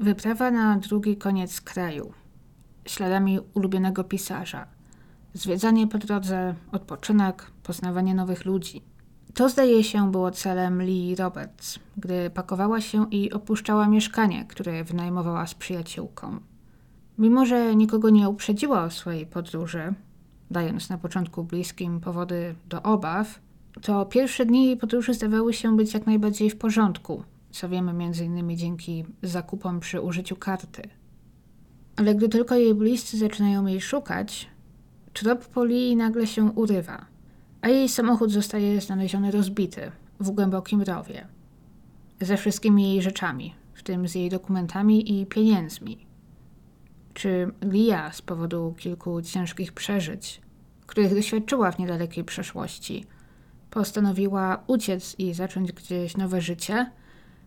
Wyprawa na drugi koniec kraju, śladami ulubionego pisarza, zwiedzanie po drodze, odpoczynek, poznawanie nowych ludzi. To zdaje się było celem Lee Roberts, gdy pakowała się i opuszczała mieszkanie, które wynajmowała z przyjaciółką. Mimo, że nikogo nie uprzedziła o swojej podróży, dając na początku bliskim powody do obaw, to pierwsze dni jej podróży zdawały się być jak najbardziej w porządku, co wiemy m.in. dzięki zakupom przy użyciu karty. Ale gdy tylko jej bliscy zaczynają jej szukać, trop Poli nagle się urywa, a jej samochód zostaje znaleziony rozbity w głębokim rowie. Ze wszystkimi jej rzeczami, w tym z jej dokumentami i pieniędzmi. Czy Lia z powodu kilku ciężkich przeżyć, których doświadczyła w niedalekiej przeszłości, postanowiła uciec i zacząć gdzieś nowe życie –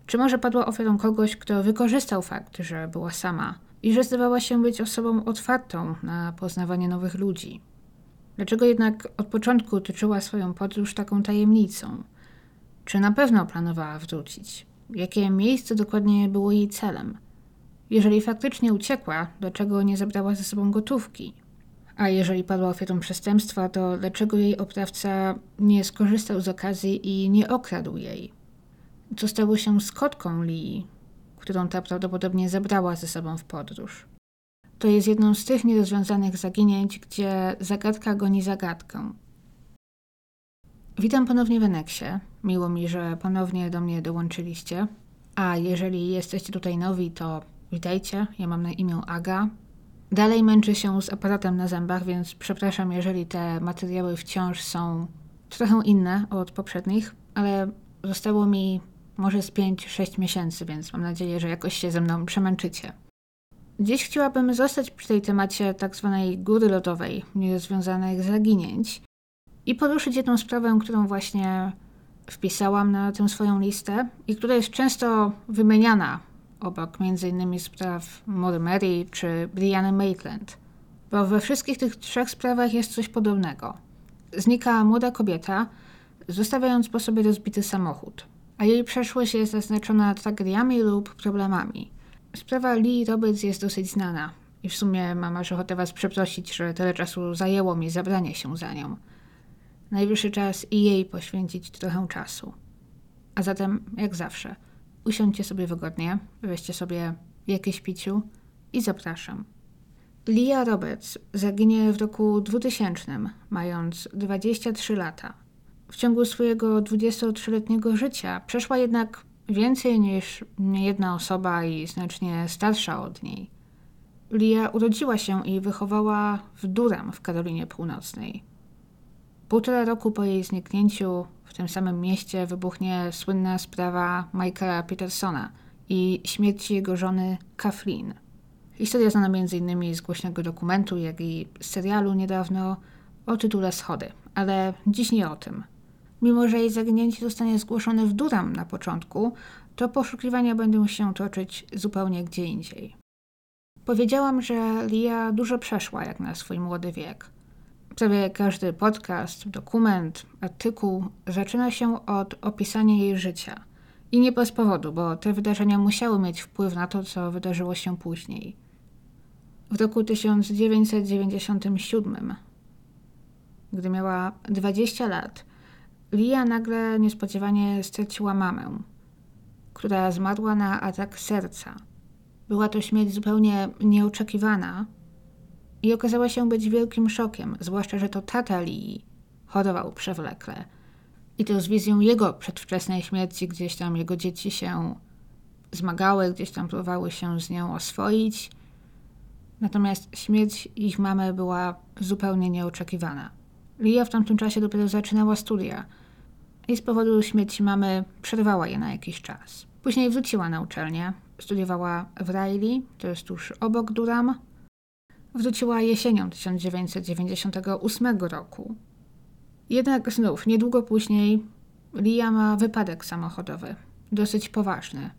czy może padła ofiarą kogoś, kto wykorzystał fakt, że była sama i że zdawała się być osobą otwartą na poznawanie nowych ludzi? Dlaczego jednak od początku tyczyła swoją podróż taką tajemnicą? Czy na pewno planowała wrócić? Jakie miejsce dokładnie było jej celem? Jeżeli faktycznie uciekła, dlaczego nie zabrała ze sobą gotówki? A jeżeli padła ofiarą przestępstwa, to dlaczego jej oprawca nie skorzystał z okazji i nie okradł jej? Co stało się z kotką Lee, którą ta prawdopodobnie zabrała ze sobą w podróż. To jest jedną z tych nierozwiązanych zaginięć, gdzie zagadka goni zagadkę. Witam ponownie w Eneksie. Miło mi, że ponownie do mnie dołączyliście. A jeżeli jesteście tutaj nowi, to witajcie. Ja mam na imię Aga. Dalej męczę się z aparatem na zębach, więc przepraszam, jeżeli te materiały wciąż są trochę inne od poprzednich, ale zostało mi może z 5-6 miesięcy, więc mam nadzieję, że jakoś się ze mną przemęczycie. Dziś chciałabym zostać przy tej temacie tak zwanej góry lodowej, nierozwiązanych zaginięć i poruszyć jedną sprawę, którą właśnie wpisałam na tę swoją listę i która jest często wymieniana obok m.in. spraw Mary czy Brianny Maitland, bo we wszystkich tych trzech sprawach jest coś podobnego. Znika młoda kobieta, zostawiając po sobie rozbity samochód a jej przeszłość jest zaznaczona tragediami lub problemami. Sprawa Lee Roberts jest dosyć znana i w sumie mam aż ochotę Was przeprosić, że tyle czasu zajęło mi zabranie się za nią. Najwyższy czas i jej poświęcić trochę czasu. A zatem, jak zawsze, usiądźcie sobie wygodnie, weźcie sobie jakieś piciu i zapraszam. Lia Roberts zaginie w roku 2000, mając 23 lata. W ciągu swojego 23-letniego życia przeszła jednak więcej niż jedna osoba i znacznie starsza od niej. Lia urodziła się i wychowała w Durham w Karolinie Północnej. Półtora roku po jej zniknięciu w tym samym mieście wybuchnie słynna sprawa Michaela Petersona i śmierci jego żony Kathleen. Historia znana m.in. z głośnego dokumentu, jak i serialu niedawno o tytule Schody, ale dziś nie o tym. Mimo, że jej zaginięcie zostanie zgłoszone w Durham na początku, to poszukiwania będą się toczyć zupełnie gdzie indziej. Powiedziałam, że Lia dużo przeszła jak na swój młody wiek. Prawie każdy podcast, dokument, artykuł zaczyna się od opisania jej życia. I nie bez powodu, bo te wydarzenia musiały mieć wpływ na to, co wydarzyło się później. W roku 1997, gdy miała 20 lat, Lia nagle niespodziewanie straciła mamę, która zmarła na atak serca. Była to śmierć zupełnie nieoczekiwana i okazała się być wielkim szokiem, zwłaszcza, że to tata Lii chorował przewlekle. I to z wizją jego przedwczesnej śmierci gdzieś tam jego dzieci się zmagały, gdzieś tam próbowały się z nią oswoić. Natomiast śmierć ich mamy była zupełnie nieoczekiwana. Lia w tamtym czasie dopiero zaczynała studia – i z powodu śmierci mamy przerwała je na jakiś czas. Później wróciła na uczelnię, studiowała w Riley, to jest tuż obok Durham. Wróciła jesienią 1998 roku. Jednak znów, niedługo później, Lia ma wypadek samochodowy, dosyć poważny.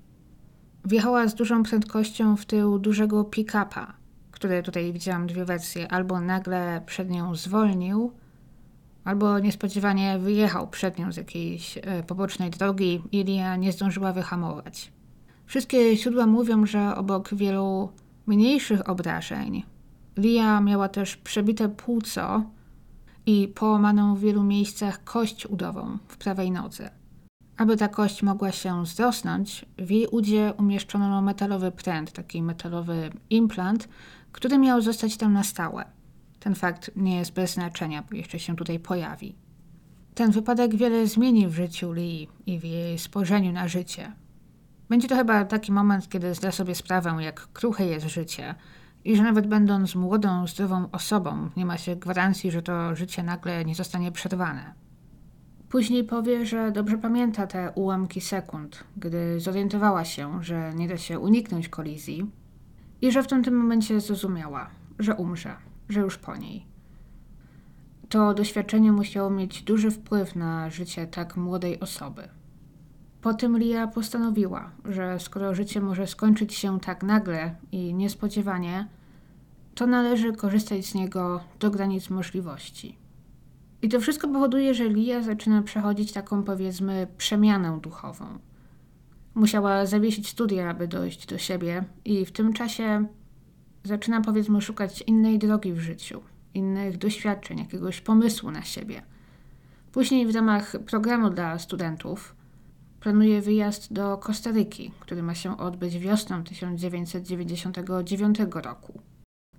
Wjechała z dużą prędkością w tył dużego pick-upa, który tutaj widziałam dwie wersje, albo nagle przed nią zwolnił, albo niespodziewanie wyjechał przed nią z jakiejś e, pobocznej drogi i Lia nie zdążyła wyhamować. Wszystkie źródła mówią, że obok wielu mniejszych obrażeń, Lia miała też przebite płuco i połamaną w wielu miejscach kość udową w prawej nodze. Aby ta kość mogła się zrosnąć, w jej udzie umieszczono metalowy pręt, taki metalowy implant, który miał zostać tam na stałe. Ten fakt nie jest bez znaczenia, bo jeszcze się tutaj pojawi. Ten wypadek wiele zmieni w życiu Lee i w jej spojrzeniu na życie. Będzie to chyba taki moment, kiedy zda sobie sprawę, jak kruche jest życie i że nawet będąc młodą, zdrową osobą, nie ma się gwarancji, że to życie nagle nie zostanie przerwane. Później powie, że dobrze pamięta te ułamki sekund, gdy zorientowała się, że nie da się uniknąć kolizji i że w tamtym momencie zrozumiała, że umrze, że już po niej. To doświadczenie musiało mieć duży wpływ na życie tak młodej osoby. Po tym Lia postanowiła, że skoro życie może skończyć się tak nagle i niespodziewanie, to należy korzystać z niego do granic możliwości. I to wszystko powoduje, że Lia zaczyna przechodzić taką, powiedzmy, przemianę duchową. Musiała zawiesić studia, aby dojść do siebie, i w tym czasie zaczyna, powiedzmy, szukać innej drogi w życiu, innych doświadczeń, jakiegoś pomysłu na siebie. Później w ramach programu dla studentów planuje wyjazd do Kostaryki, który ma się odbyć wiosną 1999 roku.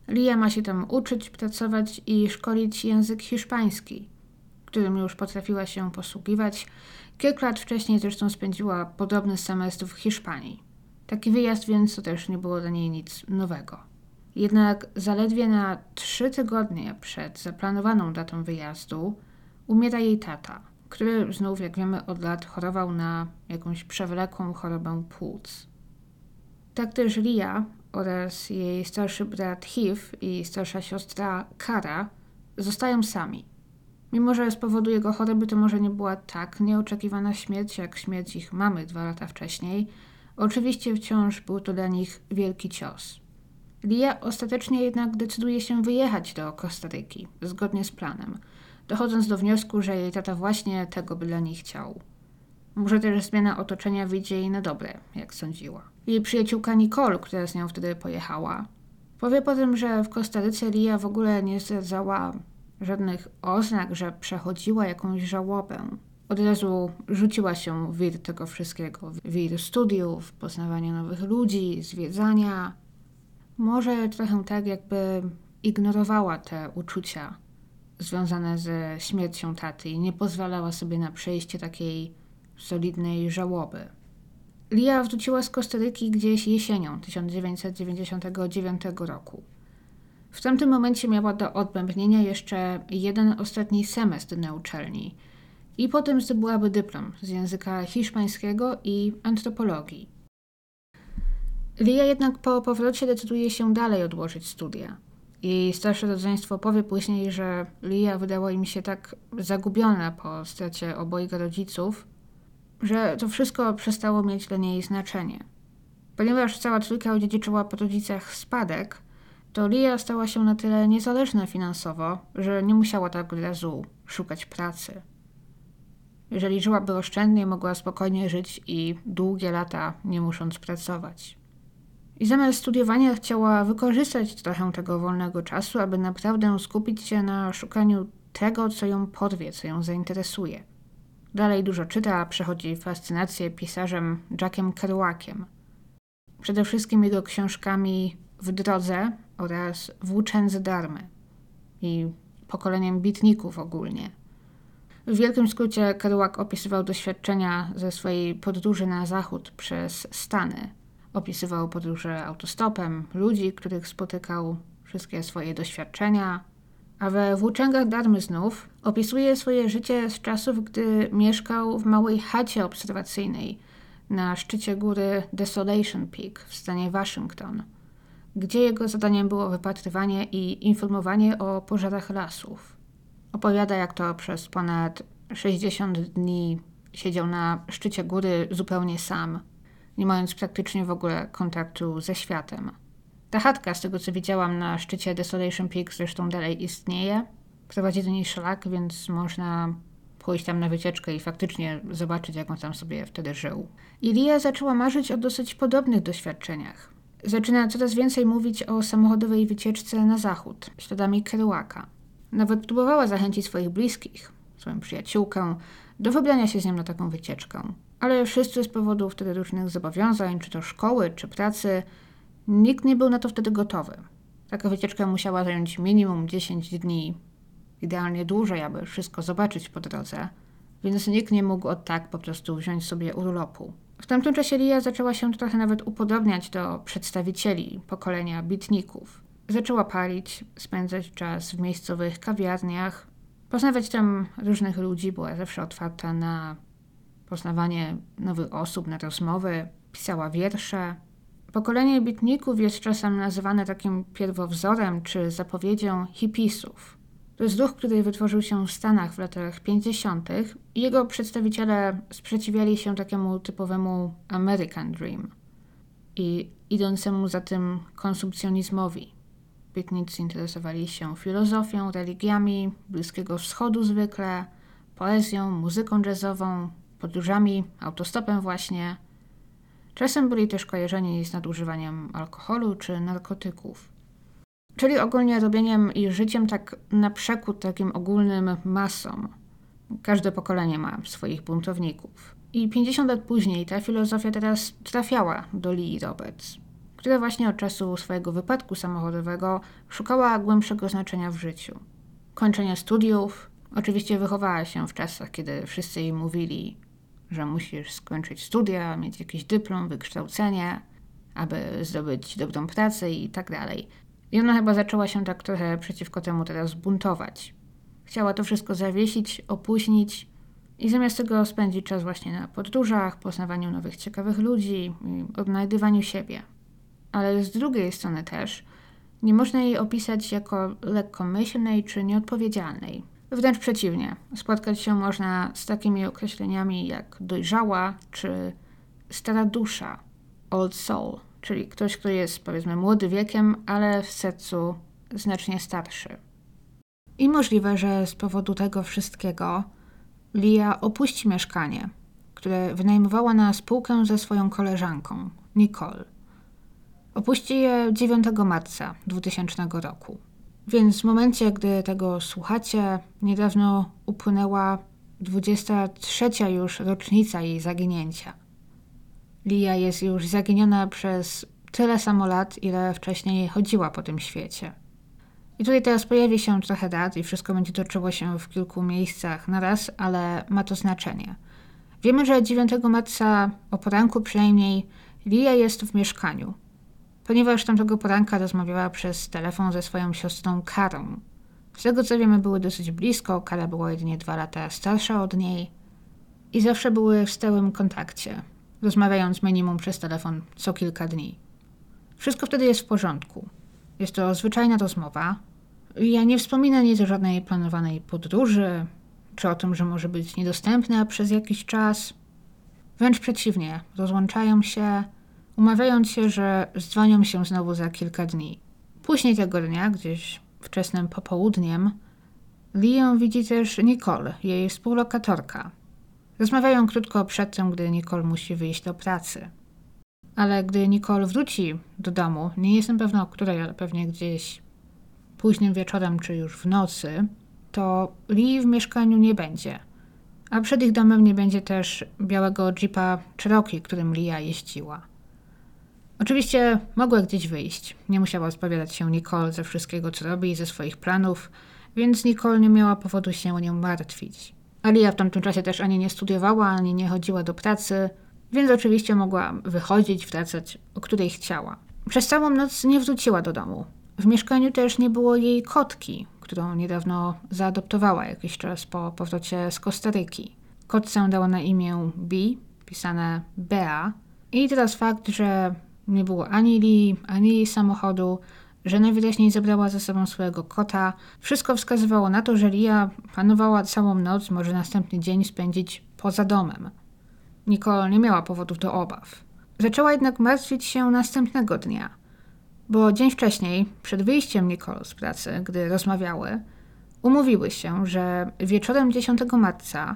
Lia ma się tam uczyć, pracować i szkolić język hiszpański, którym już potrafiła się posługiwać. Kilka lat wcześniej zresztą spędziła podobny semestr w Hiszpanii. Taki wyjazd więc to też nie było dla niej nic nowego. Jednak zaledwie na trzy tygodnie przed zaplanowaną datą wyjazdu umiera jej tata, który znów, jak wiemy, od lat chorował na jakąś przewlekłą chorobę płuc. Tak też Lia oraz jej starszy brat Hiv i starsza siostra Kara zostają sami. Mimo, że z powodu jego choroby to może nie była tak nieoczekiwana śmierć, jak śmierć ich mamy dwa lata wcześniej, oczywiście wciąż był to dla nich wielki cios. Lia ostatecznie jednak decyduje się wyjechać do Kostaryki, zgodnie z planem, dochodząc do wniosku, że jej tata właśnie tego by dla niej chciał. Może też zmiana otoczenia wyjdzie jej na dobre, jak sądziła. Jej przyjaciółka Nicole, która z nią wtedy pojechała, powie potem, że w Kostaryce Lia w ogóle nie zdradzała żadnych oznak, że przechodziła jakąś żałobę. Od razu rzuciła się w wir tego wszystkiego, wir studiów, poznawania nowych ludzi, zwiedzania. Może trochę tak, jakby ignorowała te uczucia związane ze śmiercią taty i nie pozwalała sobie na przejście takiej solidnej żałoby. Lia wróciła z Kostaryki gdzieś jesienią 1999 roku. W tamtym momencie miała do odbębnienia jeszcze jeden ostatni semestr na uczelni i potem zdobyłaby dyplom z języka hiszpańskiego i antropologii. Lia jednak po powrocie decyduje się dalej odłożyć studia. Jej starsze rodzeństwo powie później, że Lia wydała im się tak zagubiona po stracie obojga rodziców, że to wszystko przestało mieć dla niej znaczenie. Ponieważ cała trójka odziedziczyła po rodzicach spadek, to Lia stała się na tyle niezależna finansowo, że nie musiała tak od razu szukać pracy. Jeżeli żyłaby oszczędnie, mogła spokojnie żyć i długie lata nie musząc pracować. I zamiast studiowania chciała wykorzystać trochę tego wolnego czasu, aby naprawdę skupić się na szukaniu tego, co ją porwie, co ją zainteresuje. Dalej dużo czyta, przechodzi fascynację pisarzem Jackiem Kerouaciem. Przede wszystkim jego książkami W drodze oraz Włóczędzy Darmy i pokoleniem bitników ogólnie. W wielkim skrócie Kerouac opisywał doświadczenia ze swojej podróży na zachód przez Stany. Opisywał podróże autostopem, ludzi, których spotykał, wszystkie swoje doświadczenia, a we Włóczęgach Darmy znów opisuje swoje życie z czasów, gdy mieszkał w małej chacie obserwacyjnej na szczycie góry Desolation Peak w stanie Waszyngton, gdzie jego zadaniem było wypatrywanie i informowanie o pożarach lasów. Opowiada, jak to przez ponad 60 dni siedział na szczycie góry zupełnie sam, nie mając praktycznie w ogóle kontaktu ze światem. Ta chatka, z tego co widziałam na szczycie Desolation Peak, zresztą dalej istnieje. Prowadzi do niej szlak, więc można pójść tam na wycieczkę i faktycznie zobaczyć, jak on tam sobie wtedy żył. I Lia zaczęła marzyć o dosyć podobnych doświadczeniach. Zaczyna coraz więcej mówić o samochodowej wycieczce na zachód, śladami Kerouaka. Nawet próbowała zachęcić swoich bliskich, swoją przyjaciółkę, do wybrania się z nią na taką wycieczkę. Ale wszyscy z powodu wtedy różnych zobowiązań, czy to szkoły, czy pracy, nikt nie był na to wtedy gotowy. Taka wycieczka musiała zająć minimum 10 dni, idealnie dłużej, aby wszystko zobaczyć po drodze, więc nikt nie mógł od tak po prostu wziąć sobie urlopu. W tamtym czasie Lia zaczęła się trochę nawet upodobniać do przedstawicieli pokolenia bitników. Zaczęła palić, spędzać czas w miejscowych kawiarniach, poznawać tam różnych ludzi, była zawsze otwarta na poznawanie nowych osób, na rozmowy, pisała wiersze. Pokolenie bitników jest czasem nazywane takim pierwowzorem czy zapowiedzią hipisów. To jest ruch, który wytworzył się w Stanach w latach 50. i jego przedstawiciele sprzeciwiali się takiemu typowemu American Dream i idącemu za tym konsumpcjonizmowi. Bitnicy interesowali się filozofią, religiami, Bliskiego Wschodu zwykle, poezją, muzyką jazzową, podróżami, autostopem właśnie. Czasem byli też kojarzeni z nadużywaniem alkoholu czy narkotyków. Czyli ogólnie robieniem i życiem tak na przekór takim ogólnym masom. Każde pokolenie ma swoich buntowników. I 50 lat później ta filozofia teraz trafiała do Lee Roberts, która właśnie od czasu swojego wypadku samochodowego szukała głębszego znaczenia w życiu. Kończenie studiów, oczywiście wychowała się w czasach, kiedy wszyscy jej mówili, że musisz skończyć studia, mieć jakiś dyplom, wykształcenie, aby zdobyć dobrą pracę i tak dalej. I ona chyba zaczęła się tak trochę przeciwko temu teraz buntować. Chciała to wszystko zawiesić, opóźnić i zamiast tego spędzić czas właśnie na podróżach, poznawaniu nowych ciekawych ludzi, odnajdywaniu siebie. Ale z drugiej strony też nie można jej opisać jako lekkomyślnej czy nieodpowiedzialnej. Wręcz przeciwnie, spotkać się można z takimi określeniami jak dojrzała czy stara dusza, old soul czyli ktoś, kto jest powiedzmy młody wiekiem, ale w sercu znacznie starszy. I możliwe, że z powodu tego wszystkiego Lia opuści mieszkanie, które wynajmowała na spółkę ze swoją koleżanką, Nicole. Opuści je 9 marca 2000 roku. Więc w momencie, gdy tego słuchacie, niedawno upłynęła 23 już rocznica jej zaginięcia. Lia jest już zaginiona przez tyle samo lat, ile wcześniej chodziła po tym świecie. I tutaj teraz pojawi się trochę dat i wszystko będzie toczyło się w kilku miejscach na raz, ale ma to znaczenie. Wiemy, że 9 marca o poranku przynajmniej Lia jest w mieszkaniu, ponieważ tamtego poranka rozmawiała przez telefon ze swoją siostrą Karą. Z tego co wiemy, były dosyć blisko, Kara była jedynie dwa lata starsza od niej i zawsze były w stałym kontakcie rozmawiając minimum przez telefon co kilka dni. Wszystko wtedy jest w porządku. Jest to zwyczajna rozmowa. Ja nie wspominam nic o żadnej planowanej podróży, czy o tym, że może być niedostępna przez jakiś czas. Wręcz przeciwnie, rozłączają się, umawiając się, że zdzwonią się znowu za kilka dni. Później tego dnia, gdzieś wczesnym popołudniem, Lię widzi też Nicole, jej współlokatorka, Rozmawiają krótko przed tym, gdy Nicole musi wyjść do pracy. Ale gdy Nicole wróci do domu, nie jestem pewna o której, ale pewnie gdzieś późnym wieczorem czy już w nocy, to Lee w mieszkaniu nie będzie. A przed ich domem nie będzie też białego jeepa Cherokee, którym Lia jeździła. Oczywiście mogła gdzieś wyjść. Nie musiała spowiadać się Nicole ze wszystkiego, co robi ze swoich planów, więc Nicole nie miała powodu się o nią martwić. Alia w tamtym czasie też ani nie studiowała, ani nie chodziła do pracy, więc oczywiście mogła wychodzić, wracać, o której chciała. Przez całą noc nie wróciła do domu. W mieszkaniu też nie było jej kotki, którą niedawno zaadoptowała jakiś czas po powrocie z Kostaryki. Kotce dała na imię Bi, pisane Bea. I teraz fakt, że nie było ani Lee, ani jej samochodu, że najwyraźniej zabrała ze sobą swojego kota. Wszystko wskazywało na to, że Lia panowała całą noc, może następny dzień spędzić poza domem. Nicole nie miała powodów do obaw. Zaczęła jednak martwić się następnego dnia, bo dzień wcześniej, przed wyjściem Nicole z pracy, gdy rozmawiały, Umówiły się, że wieczorem 10 marca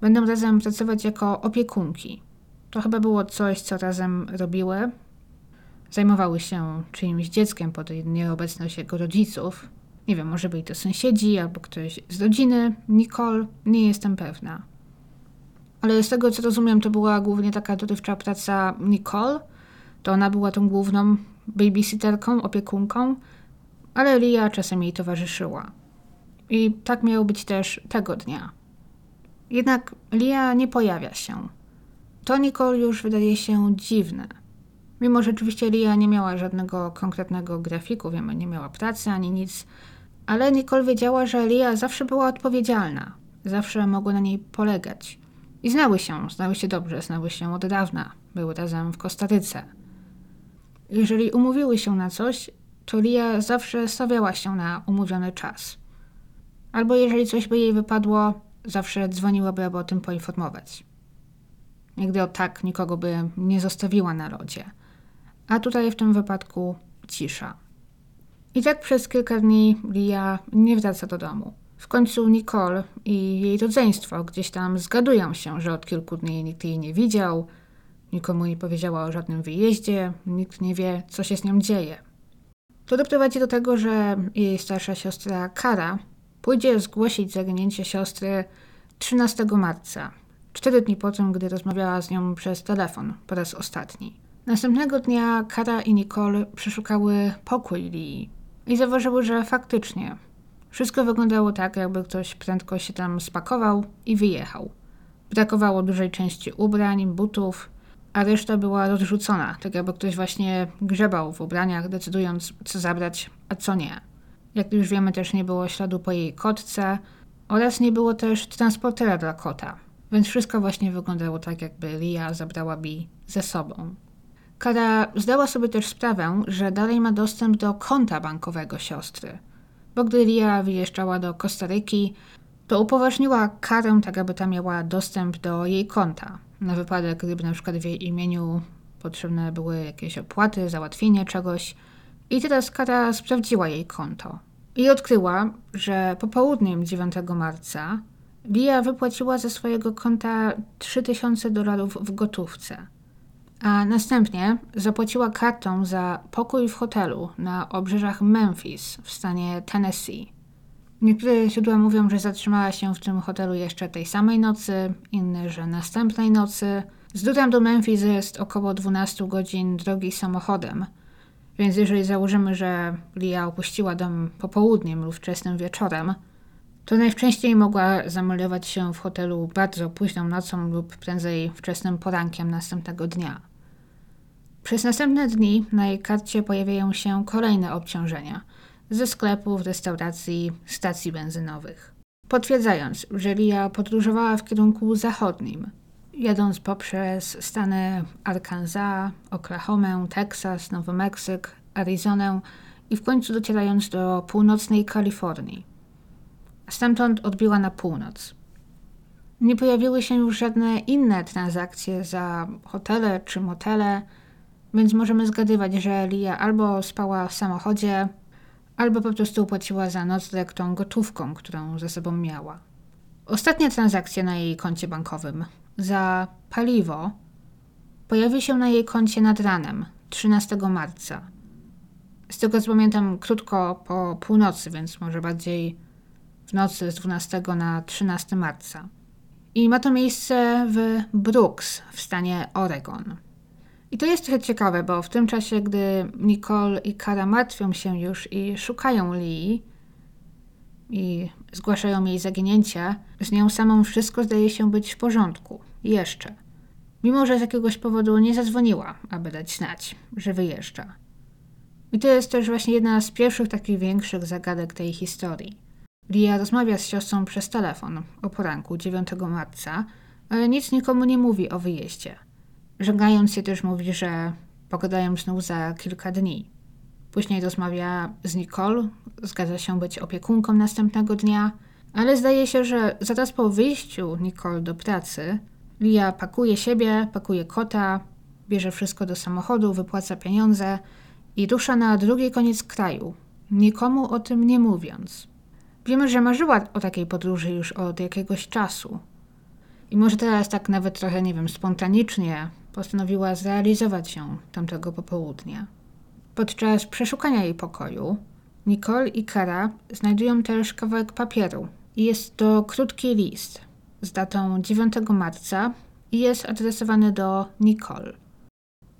będą razem pracować jako opiekunki. To chyba było coś, co razem robiły. Zajmowały się czyimś dzieckiem pod nieobecność jego rodziców. Nie wiem, może byli to sąsiedzi albo ktoś z rodziny. Nicole, nie jestem pewna. Ale z tego co rozumiem, to była głównie taka dorywcza praca Nicole. To ona była tą główną babysitterką, opiekunką, ale Lia czasem jej towarzyszyła. I tak miało być też tego dnia. Jednak Lia nie pojawia się. To Nicole już wydaje się dziwne. Mimo, że oczywiście Lia nie miała żadnego konkretnego grafiku, wiemy, nie miała pracy ani nic, ale Nicole wiedziała, że Lia zawsze była odpowiedzialna, zawsze mogły na niej polegać. I znały się, znały się dobrze, znały się od dawna, były razem w Kostaryce. Jeżeli umówiły się na coś, to Lia zawsze stawiała się na umówiony czas. Albo jeżeli coś by jej wypadło, zawsze dzwoniłaby, aby o tym poinformować. Nigdy o tak nikogo by nie zostawiła na lodzie. A tutaj w tym wypadku cisza. I tak przez kilka dni Lia nie wraca do domu. W końcu Nicole i jej rodzeństwo gdzieś tam zgadują się, że od kilku dni nikt jej nie widział, nikomu nie powiedziała o żadnym wyjeździe, nikt nie wie, co się z nią dzieje. To doprowadzi do tego, że jej starsza siostra Kara pójdzie zgłosić zaginięcie siostry 13 marca, cztery dni po tym, gdy rozmawiała z nią przez telefon po raz ostatni. Następnego dnia Kara i Nicole przeszukały pokój Lee i zauważyły, że faktycznie wszystko wyglądało tak, jakby ktoś prędko się tam spakował i wyjechał. Brakowało dużej części ubrań, butów, a reszta była rozrzucona, tak jakby ktoś właśnie grzebał w ubraniach, decydując, co zabrać, a co nie. Jak już wiemy, też nie było śladu po jej kotce oraz nie było też transportera dla kota, więc wszystko właśnie wyglądało tak, jakby Lia zabrała Bi ze sobą. Kara zdała sobie też sprawę, że dalej ma dostęp do konta bankowego siostry, bo gdy Lia wyjeżdżała do Kostaryki, to upoważniła Karę tak, aby ta miała dostęp do jej konta, na wypadek, gdyby na przykład w jej imieniu potrzebne były jakieś opłaty, załatwienie czegoś. I teraz Kara sprawdziła jej konto i odkryła, że popołudniem 9 marca Lia wypłaciła ze swojego konta 3000 dolarów w gotówce – a następnie zapłaciła kartą za pokój w hotelu na obrzeżach Memphis w stanie Tennessee. Niektóre źródła mówią, że zatrzymała się w tym hotelu jeszcze tej samej nocy, inne, że następnej nocy. Z Durham do Memphis jest około 12 godzin drogi samochodem, więc jeżeli założymy, że Lia opuściła dom popołudniem lub wczesnym wieczorem, to najwcześniej mogła zameldować się w hotelu bardzo późną nocą lub prędzej wczesnym porankiem następnego dnia. Przez następne dni na jej karcie pojawiają się kolejne obciążenia ze sklepów, restauracji, stacji benzynowych. Potwierdzając, że Lia podróżowała w kierunku zachodnim, jadąc poprzez stany Arkansas, Oklahomę, Teksas, Nowy Meksyk, Arizonę i w końcu docierając do północnej Kalifornii. Stamtąd odbiła na północ. Nie pojawiły się już żadne inne transakcje za hotele czy motele, więc możemy zgadywać, że Lia albo spała w samochodzie, albo po prostu płaciła za nocleg tą gotówką, którą ze sobą miała. Ostatnia transakcja na jej koncie bankowym za paliwo pojawi się na jej koncie nad ranem 13 marca. Z tego co pamiętam, krótko po północy, więc może bardziej w nocy z 12 na 13 marca. I ma to miejsce w Brooks w stanie Oregon. I to jest trochę ciekawe, bo w tym czasie, gdy Nicole i Kara martwią się już i szukają Lee i zgłaszają jej zaginięcie, z nią samą wszystko zdaje się być w porządku. Jeszcze. Mimo, że z jakiegoś powodu nie zadzwoniła, aby dać znać, że wyjeżdża. I to jest też właśnie jedna z pierwszych takich większych zagadek tej historii. Lia rozmawia z siostrą przez telefon o poranku 9 marca, ale nic nikomu nie mówi o wyjeździe. Żegnając się też mówi, że pogadają znów za kilka dni. Później rozmawia z Nicole, zgadza się być opiekunką następnego dnia, ale zdaje się, że zaraz po wyjściu Nicole do pracy, Lia pakuje siebie, pakuje kota, bierze wszystko do samochodu, wypłaca pieniądze i rusza na drugi koniec kraju, nikomu o tym nie mówiąc. Wiemy, że marzyła o takiej podróży już od jakiegoś czasu. I może teraz tak nawet trochę, nie wiem, spontanicznie postanowiła zrealizować ją tamtego popołudnia. Podczas przeszukania jej pokoju Nicole i Kara znajdują też kawałek papieru. Jest to krótki list z datą 9 marca i jest adresowany do Nicole.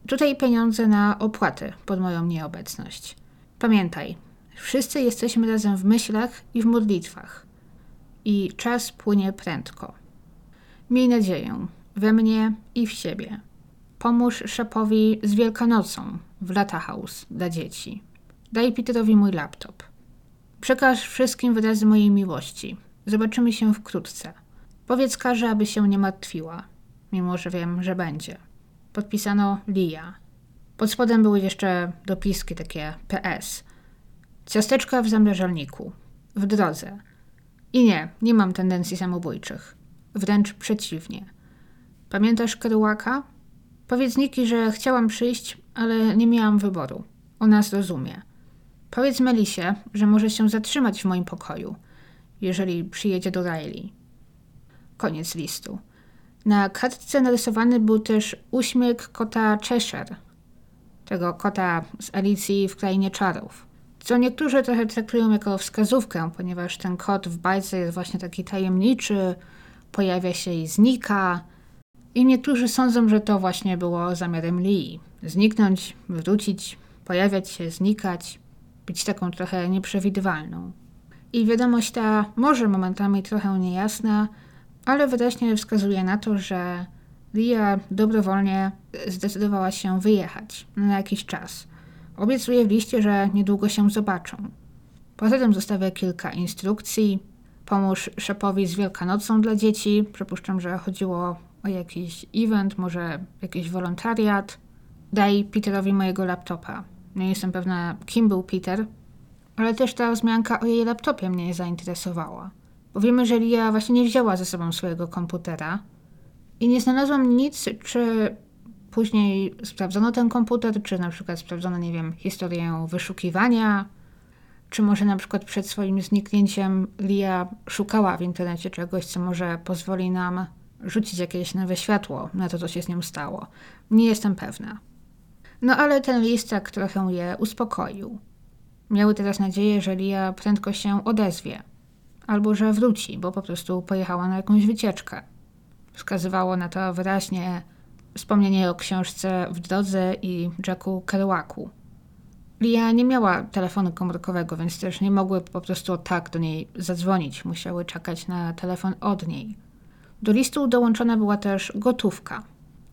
Tutaj pieniądze na opłaty pod moją nieobecność. Pamiętaj, wszyscy jesteśmy razem w myślach i w modlitwach. I czas płynie prędko. Miej nadzieję we mnie i w siebie. Pomóż Szapowi z Wielkanocą w Lata House dla dzieci. Daj Peterowi mój laptop. Przekaż wszystkim wyrazy mojej miłości. Zobaczymy się wkrótce. Powiedz Karze, aby się nie martwiła, mimo że wiem, że będzie. Podpisano Lia. Pod spodem były jeszcze dopiski takie PS. Ciasteczka w zamrażalniku. W drodze. I nie, nie mam tendencji samobójczych. Wręcz przeciwnie. Pamiętasz Kerouaka? Powiedz Niki, że chciałam przyjść, ale nie miałam wyboru. Ona zrozumie. Powiedz Melisie, że może się zatrzymać w moim pokoju, jeżeli przyjedzie do Riley. Koniec listu. Na kartce narysowany był też uśmiech kota Cheshire, tego kota z Alicji w Krainie Czarów. Co niektórzy trochę traktują jako wskazówkę, ponieważ ten kot w bajce jest właśnie taki tajemniczy, pojawia się i znika. I niektórzy sądzą, że to właśnie było zamiarem Lee. Zniknąć, wrócić, pojawiać się, znikać, być taką trochę nieprzewidywalną. I wiadomość ta może momentami trochę niejasna, ale wyraźnie wskazuje na to, że Lia dobrowolnie zdecydowała się wyjechać na jakiś czas. Obiecuje w liście, że niedługo się zobaczą. Poza tym zostawia kilka instrukcji. Pomóż szefowi z Wielkanocą dla dzieci. Przypuszczam, że chodziło o jakiś event, może jakiś wolontariat. Daj Peterowi mojego laptopa. Nie jestem pewna, kim był Peter, ale też ta wzmianka o jej laptopie mnie zainteresowała. Bo wiemy, że Lia właśnie nie wzięła ze sobą swojego komputera i nie znalazłam nic, czy później sprawdzono ten komputer, czy na przykład sprawdzono, nie wiem, historię wyszukiwania, czy może na przykład przed swoim zniknięciem Lia szukała w internecie czegoś, co może pozwoli nam rzucić jakieś nowe światło na to, co się z nią stało. Nie jestem pewna. No ale ten list tak trochę je uspokoił. Miały teraz nadzieję, że Lia prędko się odezwie. Albo że wróci, bo po prostu pojechała na jakąś wycieczkę. Wskazywało na to wyraźnie wspomnienie o książce w drodze i Jacku Kerouacu. Lia nie miała telefonu komórkowego, więc też nie mogły po prostu tak do niej zadzwonić. Musiały czekać na telefon od niej. Do listu dołączona była też gotówka.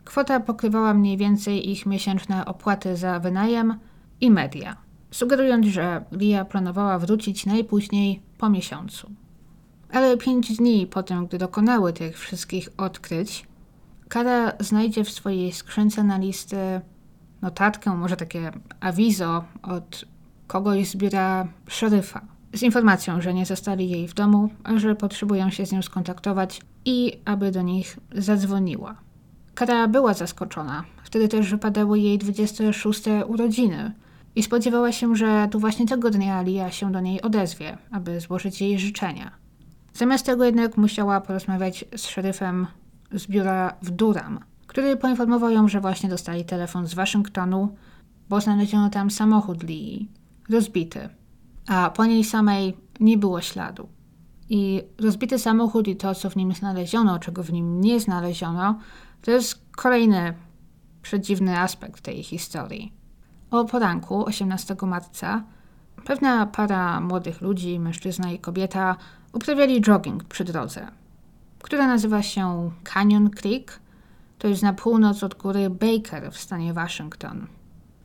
Kwota pokrywała mniej więcej ich miesięczne opłaty za wynajem i media, sugerując, że Lia planowała wrócić najpóźniej po miesiącu. Ale pięć dni po tym, gdy dokonały tych wszystkich odkryć, Kara znajdzie w swojej skrzynce na listy notatkę, może takie awizo od kogoś z biura szeryfa z informacją, że nie zostali jej w domu, że potrzebują się z nią skontaktować i aby do nich zadzwoniła. Kara była zaskoczona. Wtedy też wypadały jej 26 urodziny i spodziewała się, że tu właśnie tego dnia Lia się do niej odezwie, aby złożyć jej życzenia. Zamiast tego jednak musiała porozmawiać z szeryfem z biura w Durham, który poinformował ją, że właśnie dostali telefon z Waszyngtonu, bo znaleziono tam samochód Lee, rozbity, a po niej samej nie było śladu. I rozbity samochód i to, co w nim znaleziono, czego w nim nie znaleziono, to jest kolejny przedziwny aspekt tej historii. O poranku 18 marca pewna para młodych ludzi, mężczyzna i kobieta, uprawiali jogging przy drodze, która nazywa się Canyon Creek. To jest na północ od góry Baker w stanie Waszyngton.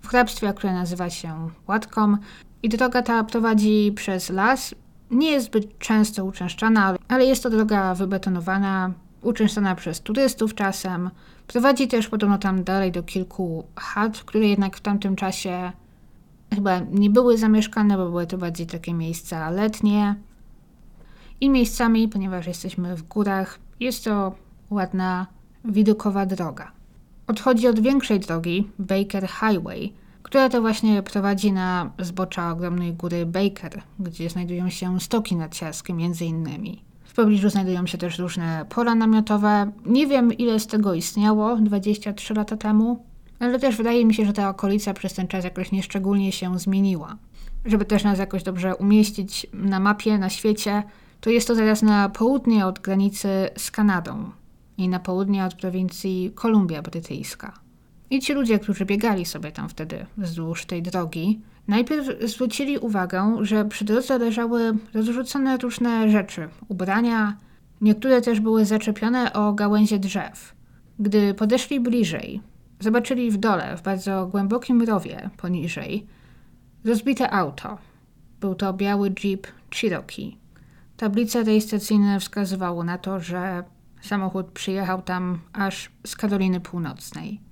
W hrabstwie, które nazywa się Łatkom i droga ta prowadzi przez las. Nie jest zbyt często uczęszczana, ale jest to droga wybetonowana, uczęszczana przez turystów czasem. Prowadzi też podobno tam dalej do kilku chat, które jednak w tamtym czasie chyba nie były zamieszkane, bo były to bardziej takie miejsca letnie. I miejscami, ponieważ jesteśmy w górach, jest to ładna, widokowa droga. Odchodzi od większej drogi, Baker Highway, która to właśnie prowadzi na zbocza ogromnej góry Baker, gdzie znajdują się stoki narciarskie między innymi. W pobliżu znajdują się też różne pola namiotowe. Nie wiem, ile z tego istniało 23 lata temu, ale też wydaje mi się, że ta okolica przez ten czas jakoś nieszczególnie się zmieniła. Żeby też nas jakoś dobrze umieścić na mapie, na świecie, to jest to teraz na południe od granicy z Kanadą i na południe od prowincji Kolumbia Brytyjska. I ci ludzie, którzy biegali sobie tam wtedy wzdłuż tej drogi, najpierw zwrócili uwagę, że przy drodze leżały rozrzucone różne rzeczy, ubrania, niektóre też były zaczepione o gałęzie drzew. Gdy podeszli bliżej, zobaczyli w dole, w bardzo głębokim rowie poniżej, rozbite auto. Był to biały Jeep Cherokee. Tablice rejestracyjne wskazywały na to, że samochód przyjechał tam aż z Karoliny Północnej.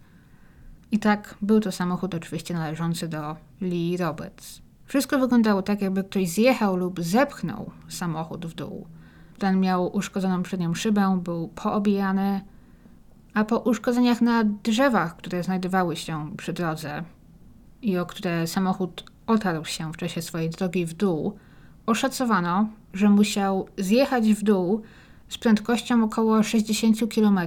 I tak, był to samochód oczywiście należący do Lee Roberts. Wszystko wyglądało tak, jakby ktoś zjechał lub zepchnął samochód w dół. Ten miał uszkodzoną przednią szybę, był poobijany, a po uszkodzeniach na drzewach, które znajdowały się przy drodze i o które samochód otarł się w czasie swojej drogi w dół, oszacowano, że musiał zjechać w dół z prędkością około 60 km.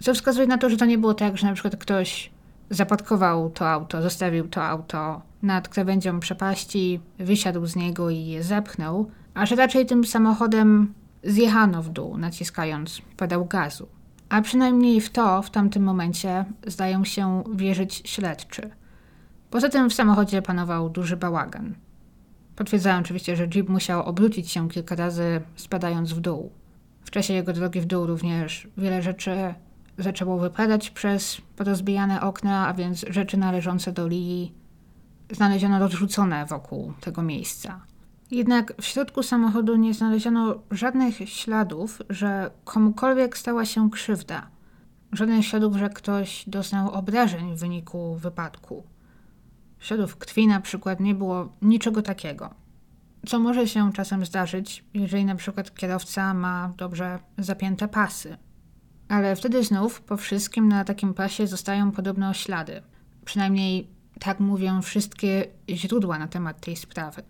Co wskazuje na to, że to nie było tak, że na przykład ktoś zapadkował to auto, zostawił to auto nad krawędzią przepaści, wysiadł z niego i je zepchnął, a że raczej tym samochodem zjechano w dół, naciskając pedał gazu. A przynajmniej w to w tamtym momencie zdają się wierzyć śledczy. Poza tym w samochodzie panował duży bałagan. Potwierdzają oczywiście, że Jeep musiał obrócić się kilka razy, spadając w dół. W czasie jego drogi w dół również wiele rzeczy zaczęło wypadać przez porozbijane okna, a więc rzeczy należące do Lee znaleziono rozrzucone wokół tego miejsca. Jednak w środku samochodu nie znaleziono żadnych śladów, że komukolwiek stała się krzywda. Żadnych śladów, że ktoś doznał obrażeń w wyniku wypadku. Śladów krwi na przykład nie było niczego takiego. Co może się czasem zdarzyć, jeżeli na przykład kierowca ma dobrze zapięte pasy. Ale wtedy znów po wszystkim na takim pasie zostają podobno ślady. Przynajmniej tak mówią wszystkie źródła na temat tej sprawy.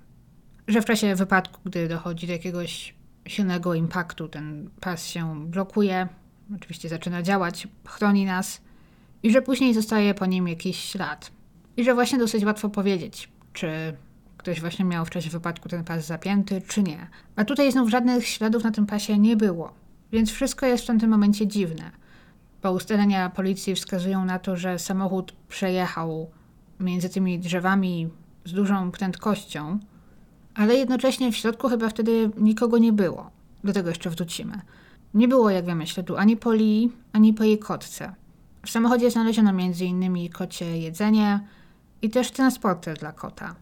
Że w czasie wypadku, gdy dochodzi do jakiegoś silnego impaktu, ten pas się blokuje, oczywiście zaczyna działać, chroni nas i że później zostaje po nim jakiś ślad. I że właśnie dosyć łatwo powiedzieć, czy ktoś właśnie miał w czasie wypadku ten pas zapięty, czy nie. A tutaj znów żadnych śladów na tym pasie nie było. Więc wszystko jest w tym momencie dziwne. Bo ustalenia policji wskazują na to, że samochód przejechał między tymi drzewami z dużą prędkością, ale jednocześnie w środku chyba wtedy nikogo nie było. Do tego jeszcze wrócimy. Nie było, jak wiemy, śladu ani po Lee, ani po jej kotce. W samochodzie znaleziono m.in. kocie jedzenie i też transporter dla kota.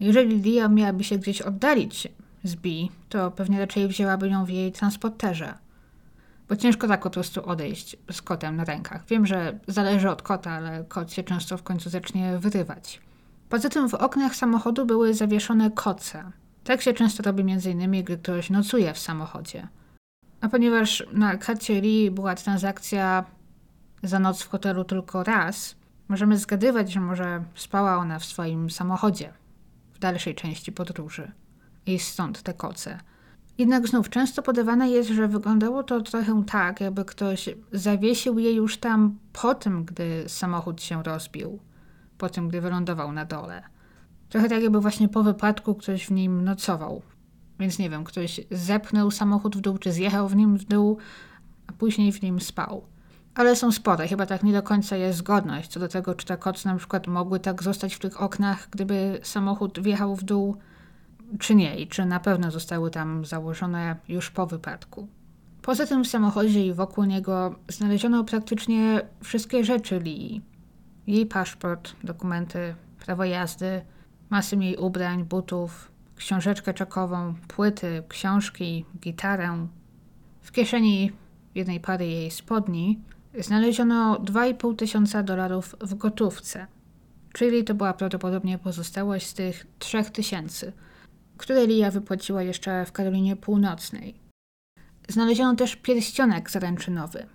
Jeżeli Lia miałaby się gdzieś oddalić z Bi, to pewnie raczej wzięłaby ją w jej transporterze bo ciężko tak po prostu odejść z kotem na rękach. Wiem, że zależy od kota, ale kot się często w końcu zacznie wyrywać. Poza tym w oknach samochodu były zawieszone koce. Tak się często robi m.in. gdy ktoś nocuje w samochodzie. A ponieważ na karcie Lee była transakcja za noc w hotelu tylko raz, możemy zgadywać, że może spała ona w swoim samochodzie w dalszej części podróży. I stąd te koce. Jednak znów często podawane jest, że wyglądało to trochę tak, jakby ktoś zawiesił je już tam po tym, gdy samochód się rozbił, po tym, gdy wylądował na dole. Trochę tak, jakby właśnie po wypadku ktoś w nim nocował. Więc nie wiem, ktoś zepchnął samochód w dół, czy zjechał w nim w dół, a później w nim spał. Ale są spore, chyba tak nie do końca jest zgodność co do tego, czy te koce na przykład mogły tak zostać w tych oknach, gdyby samochód wjechał w dół, czy nie i czy na pewno zostały tam założone już po wypadku. Poza tym w samochodzie i wokół niego znaleziono praktycznie wszystkie rzeczy Lee. Jej paszport, dokumenty, prawo jazdy, masy jej ubrań, butów, książeczkę czekową, płyty, książki, gitarę. W kieszeni jednej pary jej spodni znaleziono 2,5 tysiąca dolarów w gotówce, czyli to była prawdopodobnie pozostałość z tych 3 tysięcy – które Lia wypłaciła jeszcze w Karolinie Północnej. Znaleziono też pierścionek zaręczynowy,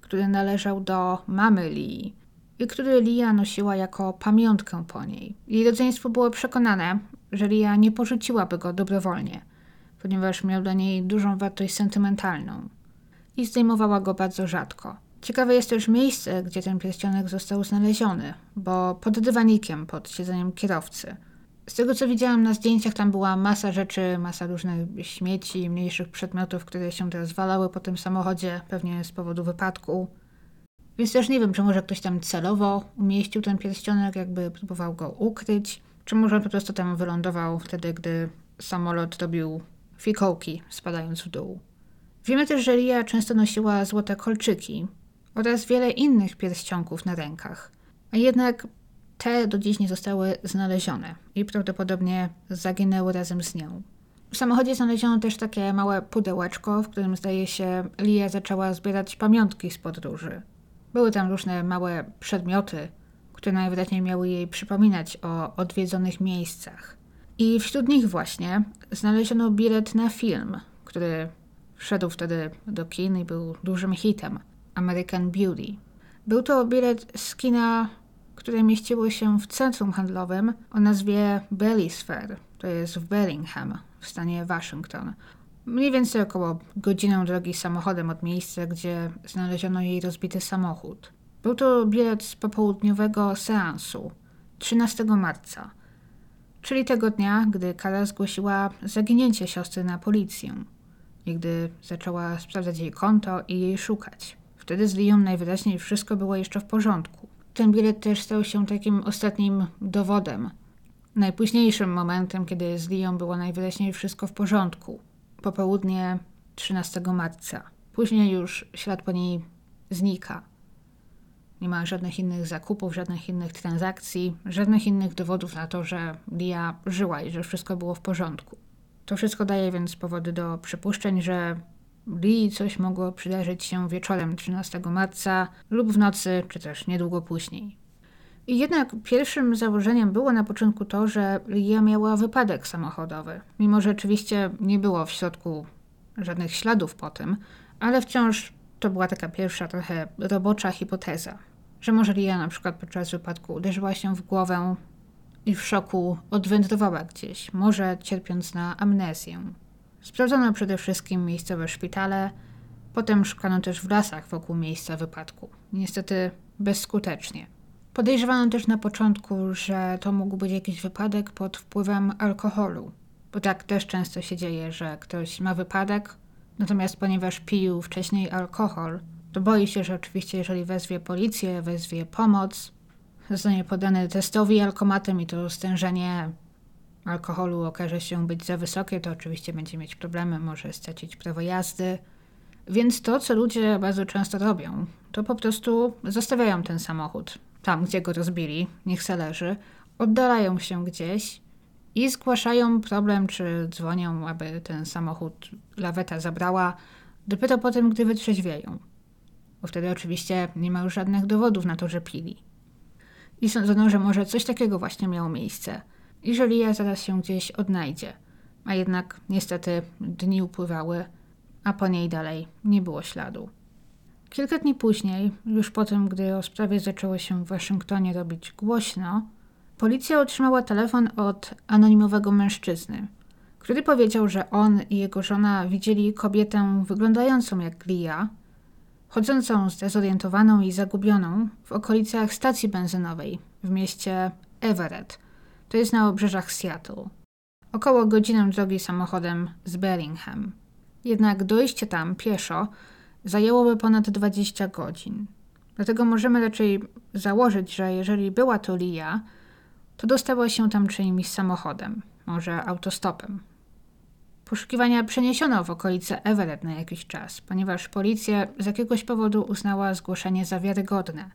który należał do mamy Lee. i który Lia nosiła jako pamiątkę po niej. Jej rodzeństwo było przekonane, że Lia nie porzuciłaby go dobrowolnie, ponieważ miał dla niej dużą wartość sentymentalną i zdejmowała go bardzo rzadko. Ciekawe jest też miejsce, gdzie ten pierścionek został znaleziony, bo pod dywanikiem, pod siedzeniem kierowcy. Z tego co widziałam na zdjęciach, tam była masa rzeczy, masa różnych śmieci, mniejszych przedmiotów, które się teraz walały po tym samochodzie, pewnie z powodu wypadku. Więc też nie wiem, czy może ktoś tam celowo umieścił ten pierścionek, jakby próbował go ukryć, czy może po prostu tam wylądował wtedy, gdy samolot robił fikołki, spadając w dół. Wiemy też, że Lia często nosiła złote kolczyki oraz wiele innych pierścionków na rękach, a jednak te do dziś nie zostały znalezione i prawdopodobnie zaginęły razem z nią. W samochodzie znaleziono też takie małe pudełeczko, w którym zdaje się Lia zaczęła zbierać pamiątki z podróży. Były tam różne małe przedmioty, które najwyraźniej miały jej przypominać o odwiedzonych miejscach. I wśród nich właśnie znaleziono bilet na film, który wszedł wtedy do kin i był dużym hitem American Beauty. Był to bilet z kina, które mieściło się w centrum handlowym o nazwie Belly's Fair. To jest w Bellingham w stanie Waszyngton. Mniej więcej około godzinę drogi samochodem od miejsca, gdzie znaleziono jej rozbity samochód. Był to bilet z popołudniowego seansu 13 marca, czyli tego dnia, gdy Kara zgłosiła zaginięcie siostry na policję i gdy zaczęła sprawdzać jej konto i jej szukać. Wtedy z Lią najwyraźniej wszystko było jeszcze w porządku. Ten bilet też stał się takim ostatnim dowodem, najpóźniejszym momentem, kiedy z Lią było najwyraźniej wszystko w porządku. Popołudnie 13 marca. Później już ślad po niej znika. Nie ma żadnych innych zakupów, żadnych innych transakcji, żadnych innych dowodów na to, że Lia żyła i że wszystko było w porządku. To wszystko daje więc powody do przypuszczeń, że Lee coś mogło przydarzyć się wieczorem 13 marca lub w nocy, czy też niedługo później. I jednak pierwszym założeniem było na początku to, że Lia miała wypadek samochodowy, mimo że oczywiście nie było w środku żadnych śladów po tym, ale wciąż to była taka pierwsza trochę robocza hipoteza, że może Lia na przykład podczas wypadku uderzyła się w głowę i w szoku odwędrowała gdzieś, może cierpiąc na amnezję. Sprawdzono przede wszystkim miejscowe szpitale, potem szukano też w lasach wokół miejsca wypadku. Niestety bezskutecznie. Podejrzewano też na początku, że to mógł być jakiś wypadek pod wpływem alkoholu, bo tak też często się dzieje, że ktoś ma wypadek, natomiast ponieważ pił wcześniej alkohol, to boi się, że oczywiście jeżeli wezwie policję, wezwie pomoc, zostanie podany testowi alkomatem i to stężenie alkoholu okaże się być za wysokie, to oczywiście będzie mieć problemy, może stracić prawo jazdy. Więc to, co ludzie bardzo często robią, to po prostu zostawiają ten samochód tam, gdzie go rozbili, niech se leży, oddalają się gdzieś i zgłaszają problem, czy dzwonią, aby ten samochód laweta zabrała, dopiero potem, gdy wytrzeźwieją. Bo wtedy oczywiście nie ma już żadnych dowodów na to, że pili. I sądzono, że może coś takiego właśnie miało miejsce. I że Lia zaraz się gdzieś odnajdzie. A jednak niestety dni upływały, a po niej dalej nie było śladu. Kilka dni później, już po tym, gdy o sprawie zaczęło się w Waszyngtonie robić głośno, policja otrzymała telefon od anonimowego mężczyzny, który powiedział, że on i jego żona widzieli kobietę wyglądającą jak Lia, chodzącą zdezorientowaną i zagubioną w okolicach stacji benzynowej w mieście Everett, to jest na obrzeżach Seattle. Około godzinę drogi samochodem z Bellingham. Jednak dojście tam pieszo zajęłoby ponad 20 godzin. Dlatego możemy raczej założyć, że jeżeli była to Lia, to dostała się tam czyimś samochodem, może autostopem. Poszukiwania przeniesiono w okolice Everett na jakiś czas, ponieważ policja z jakiegoś powodu uznała zgłoszenie za wiarygodne.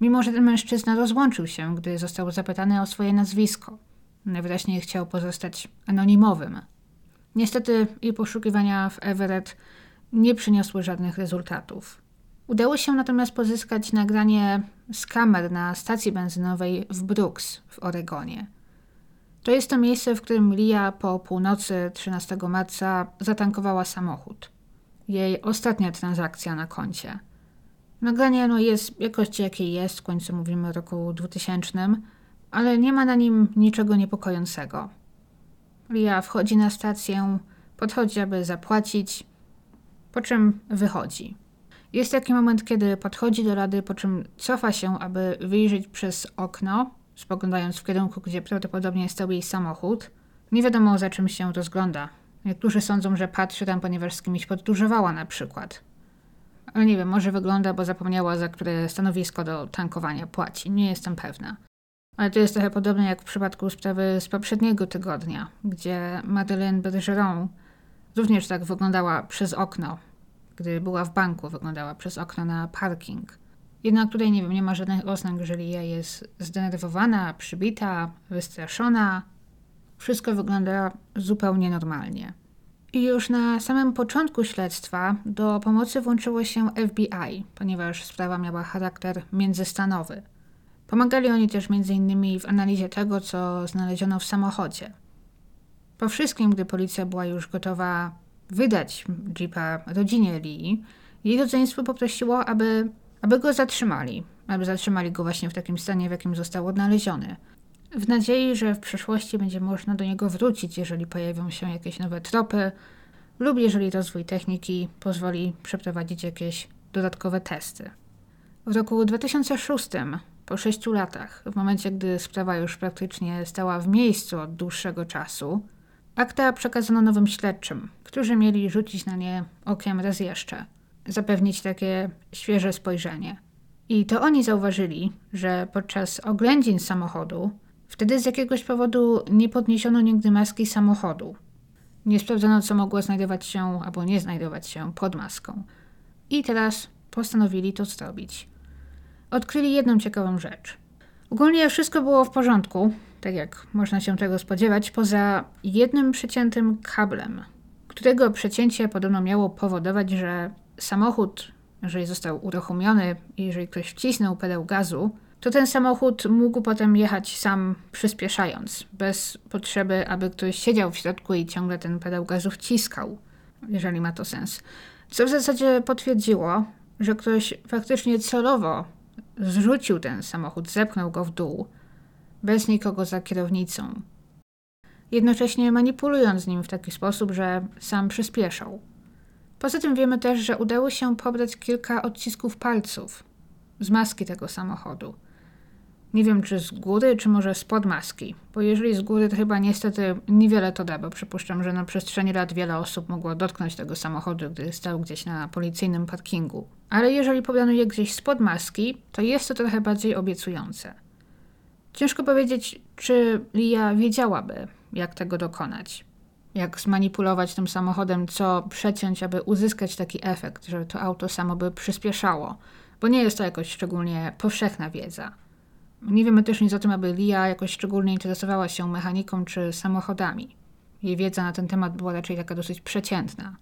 Mimo, że ten mężczyzna rozłączył się, gdy został zapytany o swoje nazwisko. Najwyraźniej chciał pozostać anonimowym. Niestety i poszukiwania w Everett nie przyniosły żadnych rezultatów. Udało się natomiast pozyskać nagranie z kamer na stacji benzynowej w Brooks w Oregonie. To jest to miejsce, w którym Lia po północy 13 marca zatankowała samochód. Jej ostatnia transakcja na koncie. Nagranie no, jest jakości jakiej jest, w końcu mówimy o roku 2000, ale nie ma na nim niczego niepokojącego. Lia wchodzi na stację, podchodzi, aby zapłacić, po czym wychodzi. Jest taki moment, kiedy podchodzi do rady, po czym cofa się, aby wyjrzeć przez okno, spoglądając w kierunku, gdzie prawdopodobnie stał jej samochód. Nie wiadomo, za czym się rozgląda. Niektórzy sądzą, że patrzy tam, ponieważ z kimś podróżowała na przykład. Ale nie wiem, może wygląda, bo zapomniała, za które stanowisko do tankowania płaci. Nie jestem pewna. Ale to jest trochę podobne jak w przypadku sprawy z poprzedniego tygodnia, gdzie Madeleine Bergeron również tak wyglądała przez okno. Gdy była w banku, wyglądała przez okno na parking. Jednak tutaj nie wiem, nie ma żadnych oznak, jeżeli ja jest zdenerwowana, przybita, wystraszona. Wszystko wygląda zupełnie normalnie. Już na samym początku śledztwa do pomocy włączyło się FBI, ponieważ sprawa miała charakter międzystanowy. Pomagali oni też m.in. w analizie tego, co znaleziono w samochodzie. Po wszystkim, gdy policja była już gotowa wydać Jeepa rodzinie Lee, jej rodzeństwo poprosiło, aby, aby go zatrzymali, aby zatrzymali go właśnie w takim stanie, w jakim został odnaleziony. W nadziei, że w przyszłości będzie można do niego wrócić, jeżeli pojawią się jakieś nowe tropy, lub jeżeli rozwój techniki pozwoli przeprowadzić jakieś dodatkowe testy. W roku 2006 po sześciu latach, w momencie gdy sprawa już praktycznie stała w miejscu od dłuższego czasu, akta przekazano nowym śledczym, którzy mieli rzucić na nie okiem raz jeszcze, zapewnić takie świeże spojrzenie. I to oni zauważyli, że podczas oględzin samochodu wtedy z jakiegoś powodu nie podniesiono nigdy maski samochodu. Nie sprawdzono, co mogło znajdować się albo nie znajdować się pod maską. I teraz postanowili to zrobić odkryli jedną ciekawą rzecz. Ogólnie wszystko było w porządku, tak jak można się tego spodziewać, poza jednym przeciętym kablem, którego przecięcie podobno miało powodować, że samochód, jeżeli został uruchomiony i jeżeli ktoś wcisnął pedał gazu, to ten samochód mógł potem jechać sam przyspieszając, bez potrzeby, aby ktoś siedział w środku i ciągle ten pedał gazu wciskał, jeżeli ma to sens. Co w zasadzie potwierdziło, że ktoś faktycznie celowo Zrzucił ten samochód, zepchnął go w dół, bez nikogo za kierownicą. Jednocześnie manipulując nim w taki sposób, że sam przyspieszał. Poza tym wiemy też, że udało się pobrać kilka odcisków palców z maski tego samochodu. Nie wiem, czy z góry, czy może spod maski, bo jeżeli z góry, to chyba niestety niewiele to da, bo przypuszczam, że na przestrzeni lat wiele osób mogło dotknąć tego samochodu, gdy stał gdzieś na policyjnym parkingu. Ale jeżeli pobrano je gdzieś spod maski, to jest to trochę bardziej obiecujące. Ciężko powiedzieć, czy Lia wiedziałaby, jak tego dokonać. Jak zmanipulować tym samochodem, co przeciąć, aby uzyskać taki efekt, że to auto samo by przyspieszało, bo nie jest to jakoś szczególnie powszechna wiedza. Nie wiemy też nic o tym, aby Lia jakoś szczególnie interesowała się mechaniką czy samochodami. Jej wiedza na ten temat była raczej taka dosyć przeciętna.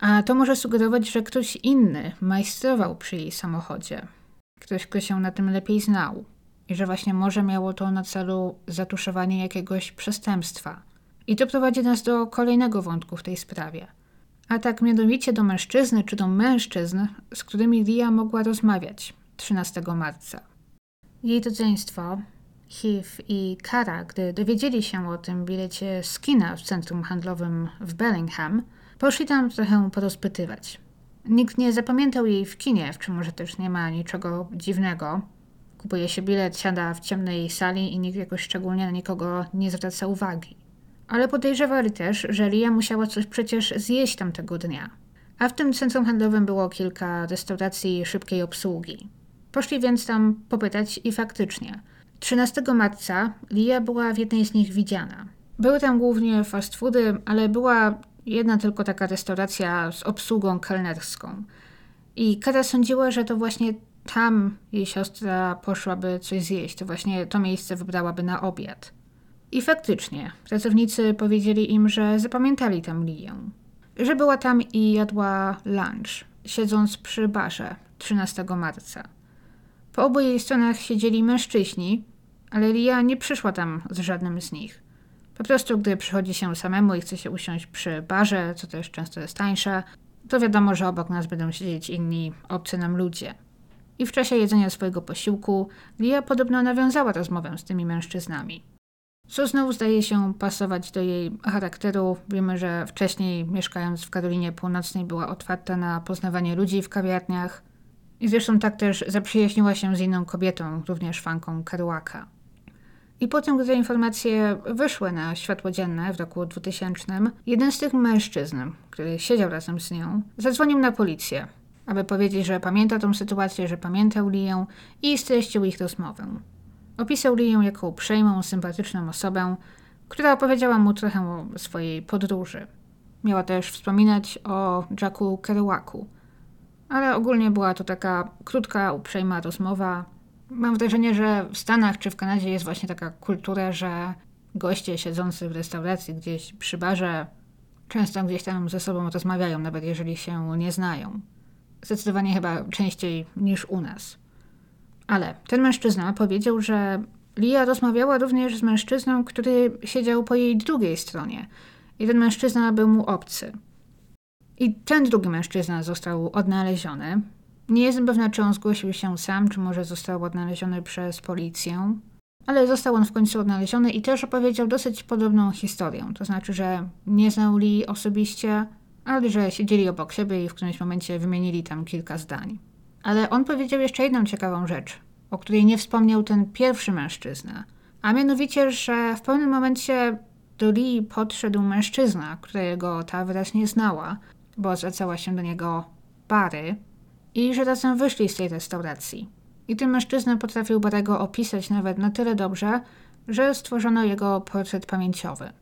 A to może sugerować, że ktoś inny majstrował przy jej samochodzie. Ktoś, kto się na tym lepiej znał. I że właśnie może miało to na celu zatuszowanie jakiegoś przestępstwa. I to prowadzi nas do kolejnego wątku w tej sprawie. A tak mianowicie do mężczyzny czy do mężczyzn, z którymi Lia mogła rozmawiać 13 marca. Jej rodzeństwo, Hiv i Kara, gdy dowiedzieli się o tym bilecie z kina w centrum handlowym w Bellingham, poszli tam trochę porozpytywać. Nikt nie zapamiętał jej w kinie, w czym może też nie ma niczego dziwnego. Kupuje się bilet, siada w ciemnej sali i nikt jakoś szczególnie na nikogo nie zwraca uwagi. Ale podejrzewali też, że Lia musiała coś przecież zjeść tamtego dnia. A w tym centrum handlowym było kilka restauracji szybkiej obsługi. Poszli więc tam popytać i faktycznie. 13 marca Lia była w jednej z nich widziana. Były tam głównie fast foody, ale była jedna tylko taka restauracja z obsługą kelnerską. I Kara sądziła, że to właśnie tam jej siostra poszłaby coś zjeść. To właśnie to miejsce wybrałaby na obiad. I faktycznie, pracownicy powiedzieli im, że zapamiętali tam Lię. Że była tam i jadła lunch, siedząc przy barze 13 marca. Po obu jej stronach siedzieli mężczyźni, ale Lia nie przyszła tam z żadnym z nich. Po prostu, gdy przychodzi się samemu i chce się usiąść przy barze, co też często jest tańsze, to wiadomo, że obok nas będą siedzieć inni obcy nam ludzie. I w czasie jedzenia swojego posiłku Lia podobno nawiązała rozmowę z tymi mężczyznami. Co znowu zdaje się pasować do jej charakteru. Wiemy, że wcześniej mieszkając w Karolinie Północnej była otwarta na poznawanie ludzi w kawiarniach. I zresztą tak też zaprzyjaźniła się z inną kobietą, również fanką Kerouaka. I potem, gdy te informacje wyszły na światło dzienne w roku 2000, jeden z tych mężczyzn, który siedział razem z nią, zadzwonił na policję, aby powiedzieć, że pamięta tą sytuację, że pamiętał Lię i streścił ich rozmowę. Opisał Lię jako uprzejmą, sympatyczną osobę, która opowiedziała mu trochę o swojej podróży. Miała też wspominać o Jacku Kerouaku, ale ogólnie była to taka krótka, uprzejma rozmowa, Mam wrażenie, że w Stanach czy w Kanadzie jest właśnie taka kultura, że goście siedzący w restauracji gdzieś przy barze często gdzieś tam ze sobą rozmawiają, nawet jeżeli się nie znają. Zdecydowanie chyba częściej niż u nas. Ale ten mężczyzna powiedział, że Lia rozmawiała również z mężczyzną, który siedział po jej drugiej stronie. I ten mężczyzna był mu obcy. I ten drugi mężczyzna został odnaleziony. Nie jestem pewna, czy on zgłosił się sam, czy może został odnaleziony przez policję, ale został on w końcu odnaleziony i też opowiedział dosyć podobną historię. To znaczy, że nie znał Lee osobiście, ale że siedzieli obok siebie i w którymś momencie wymienili tam kilka zdań. Ale on powiedział jeszcze jedną ciekawą rzecz, o której nie wspomniał ten pierwszy mężczyzna, a mianowicie, że w pewnym momencie do Lee podszedł mężczyzna, którego ta wyraźnie znała, bo zwracała się do niego Bary, i że razem wyszli z tej restauracji. I ten mężczyzna potrafił Barego opisać nawet na tyle dobrze, że stworzono jego portret pamięciowy,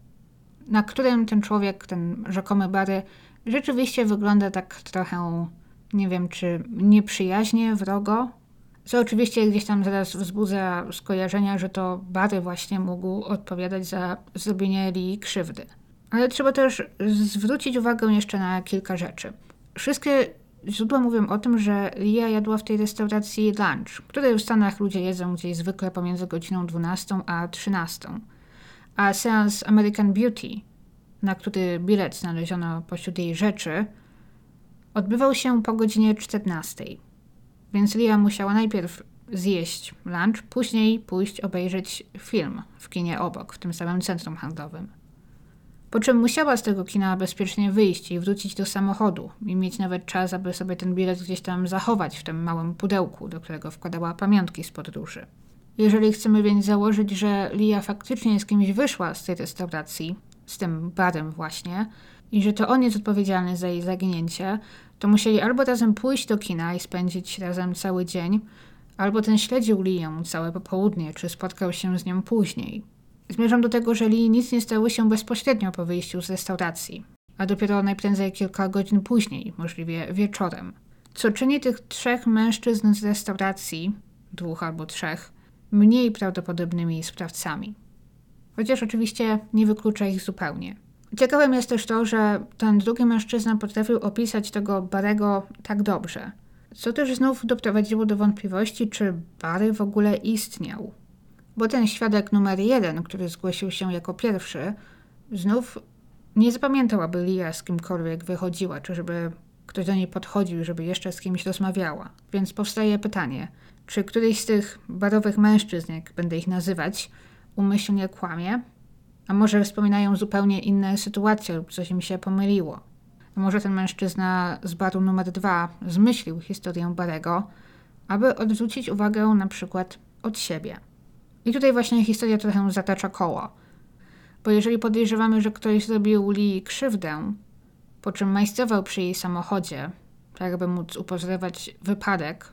na którym ten człowiek, ten rzekomy Bary, rzeczywiście wygląda tak trochę, nie wiem czy nieprzyjaźnie, wrogo, co oczywiście gdzieś tam zaraz wzbudza skojarzenia, że to Bary właśnie mógł odpowiadać za zrobienie Lee krzywdy. Ale trzeba też zwrócić uwagę jeszcze na kilka rzeczy. Wszystkie Źródła mówią o tym, że Lia jadła w tej restauracji lunch, który w Stanach ludzie jedzą gdzieś zwykle pomiędzy godziną 12 a 13. A seans American Beauty, na który bilet znaleziono pośród jej rzeczy, odbywał się po godzinie 14. Więc Lia musiała najpierw zjeść lunch, później pójść obejrzeć film w kinie obok, w tym samym centrum handlowym. Po czym musiała z tego kina bezpiecznie wyjść i wrócić do samochodu i mieć nawet czas, aby sobie ten bilet gdzieś tam zachować w tym małym pudełku, do którego wkładała pamiątki z podróży. Jeżeli chcemy więc założyć, że Lia faktycznie z kimś wyszła z tej restauracji, z tym barem właśnie, i że to on jest odpowiedzialny za jej zaginięcie, to musieli albo razem pójść do kina i spędzić razem cały dzień, albo ten śledził Lię całe popołudnie, czy spotkał się z nią później. Zmierzam do tego, że nic nie stało się bezpośrednio po wyjściu z restauracji, a dopiero najprędzej kilka godzin później, możliwie wieczorem. Co czyni tych trzech mężczyzn z restauracji, dwóch albo trzech, mniej prawdopodobnymi sprawcami. Chociaż oczywiście nie wyklucza ich zupełnie. Ciekawym jest też to, że ten drugi mężczyzna potrafił opisać tego Barego tak dobrze, co też znów doprowadziło do wątpliwości, czy Bary w ogóle istniał. Bo ten świadek numer jeden, który zgłosił się jako pierwszy, znów nie zapamiętał, aby Lia z kimkolwiek wychodziła, czy żeby ktoś do niej podchodził, żeby jeszcze z kimś rozmawiała. Więc powstaje pytanie, czy któryś z tych barowych mężczyzn, jak będę ich nazywać, umyślnie kłamie? A może wspominają zupełnie inne sytuacje lub coś im się pomyliło? A może ten mężczyzna z baru numer dwa zmyślił historię Barego, aby odwrócić uwagę na przykład od siebie. I tutaj właśnie historia trochę zatacza koło. Bo jeżeli podejrzewamy, że ktoś zrobił Lee krzywdę, po czym majstrował przy jej samochodzie, tak aby móc upozorować wypadek,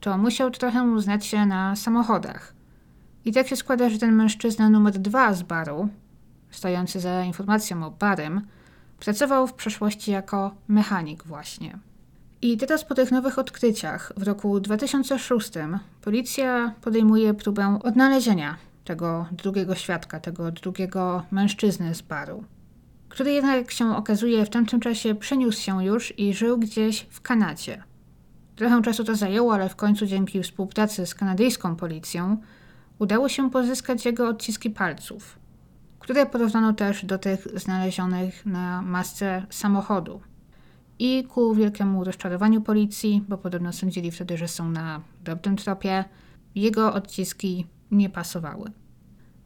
to musiał trochę znać się na samochodach. I tak się składa, że ten mężczyzna numer dwa z baru, stojący za informacją o barem, pracował w przeszłości jako mechanik właśnie. I teraz po tych nowych odkryciach w roku 2006 policja podejmuje próbę odnalezienia tego drugiego świadka, tego drugiego mężczyzny z baru, który jednak, jak się okazuje, w tamtym czasie przeniósł się już i żył gdzieś w Kanadzie. Trochę czasu to zajęło, ale w końcu dzięki współpracy z kanadyjską policją udało się pozyskać jego odciski palców, które porównano też do tych znalezionych na masce samochodu. I ku wielkiemu rozczarowaniu policji, bo podobno sądzili wtedy, że są na dobrym tropie, jego odciski nie pasowały.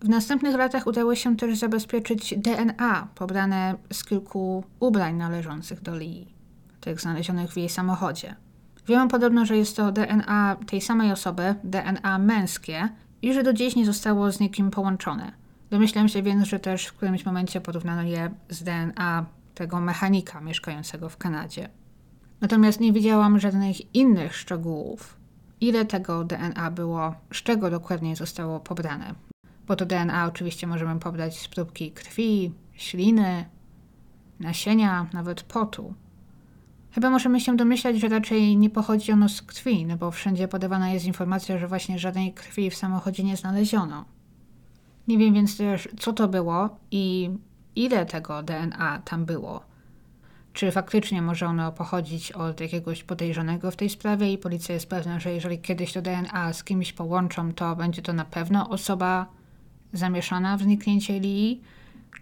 W następnych latach udało się też zabezpieczyć DNA pobrane z kilku ubrań należących do Lee, tych znalezionych w jej samochodzie. Wiemy podobno, że jest to DNA tej samej osoby, DNA męskie, i że do dziś nie zostało z nikim połączone. Domyślam się więc, że też w którymś momencie porównano je z DNA tego mechanika mieszkającego w Kanadzie. Natomiast nie widziałam żadnych innych szczegółów, ile tego DNA było, z czego dokładnie zostało pobrane. Bo to DNA oczywiście możemy pobrać z próbki krwi, śliny, nasienia, nawet potu. Chyba możemy się domyślać, że raczej nie pochodzi ono z krwi, no bo wszędzie podawana jest informacja, że właśnie żadnej krwi w samochodzie nie znaleziono. Nie wiem więc też, co to było i ile tego DNA tam było. Czy faktycznie może ono pochodzić od jakiegoś podejrzanego w tej sprawie i policja jest pewna, że jeżeli kiedyś to DNA z kimś połączą, to będzie to na pewno osoba zamieszana w zniknięcie Lee?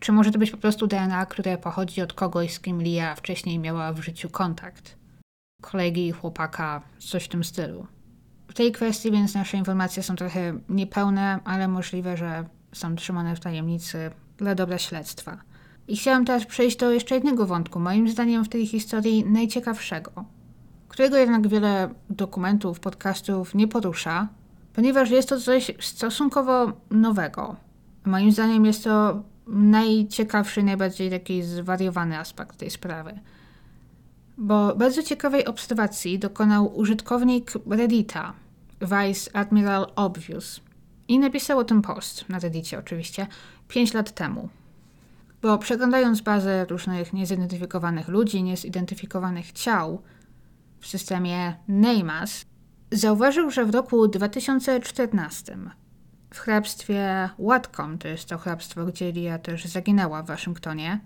Czy może to być po prostu DNA, które pochodzi od kogoś, z kim Lia wcześniej miała w życiu kontakt? Kolegi, chłopaka, coś w tym stylu. W tej kwestii więc nasze informacje są trochę niepełne, ale możliwe, że są trzymane w tajemnicy dla dobra śledztwa. I chciałam teraz przejść do jeszcze jednego wątku, moim zdaniem w tej historii najciekawszego, którego jednak wiele dokumentów, podcastów nie porusza, ponieważ jest to coś stosunkowo nowego. Moim zdaniem jest to najciekawszy, najbardziej taki zwariowany aspekt tej sprawy. Bo bardzo ciekawej obserwacji dokonał użytkownik Reddita, Vice Admiral Obvious, i napisał o tym post na Reddicie oczywiście 5 lat temu. Bo przeglądając bazę różnych niezidentyfikowanych ludzi, niezidentyfikowanych ciał w systemie NAMAS, zauważył, że w roku 2014 w hrabstwie Łatkom, to jest to hrabstwo, gdzie Lia też zaginęła w Waszyngtonie,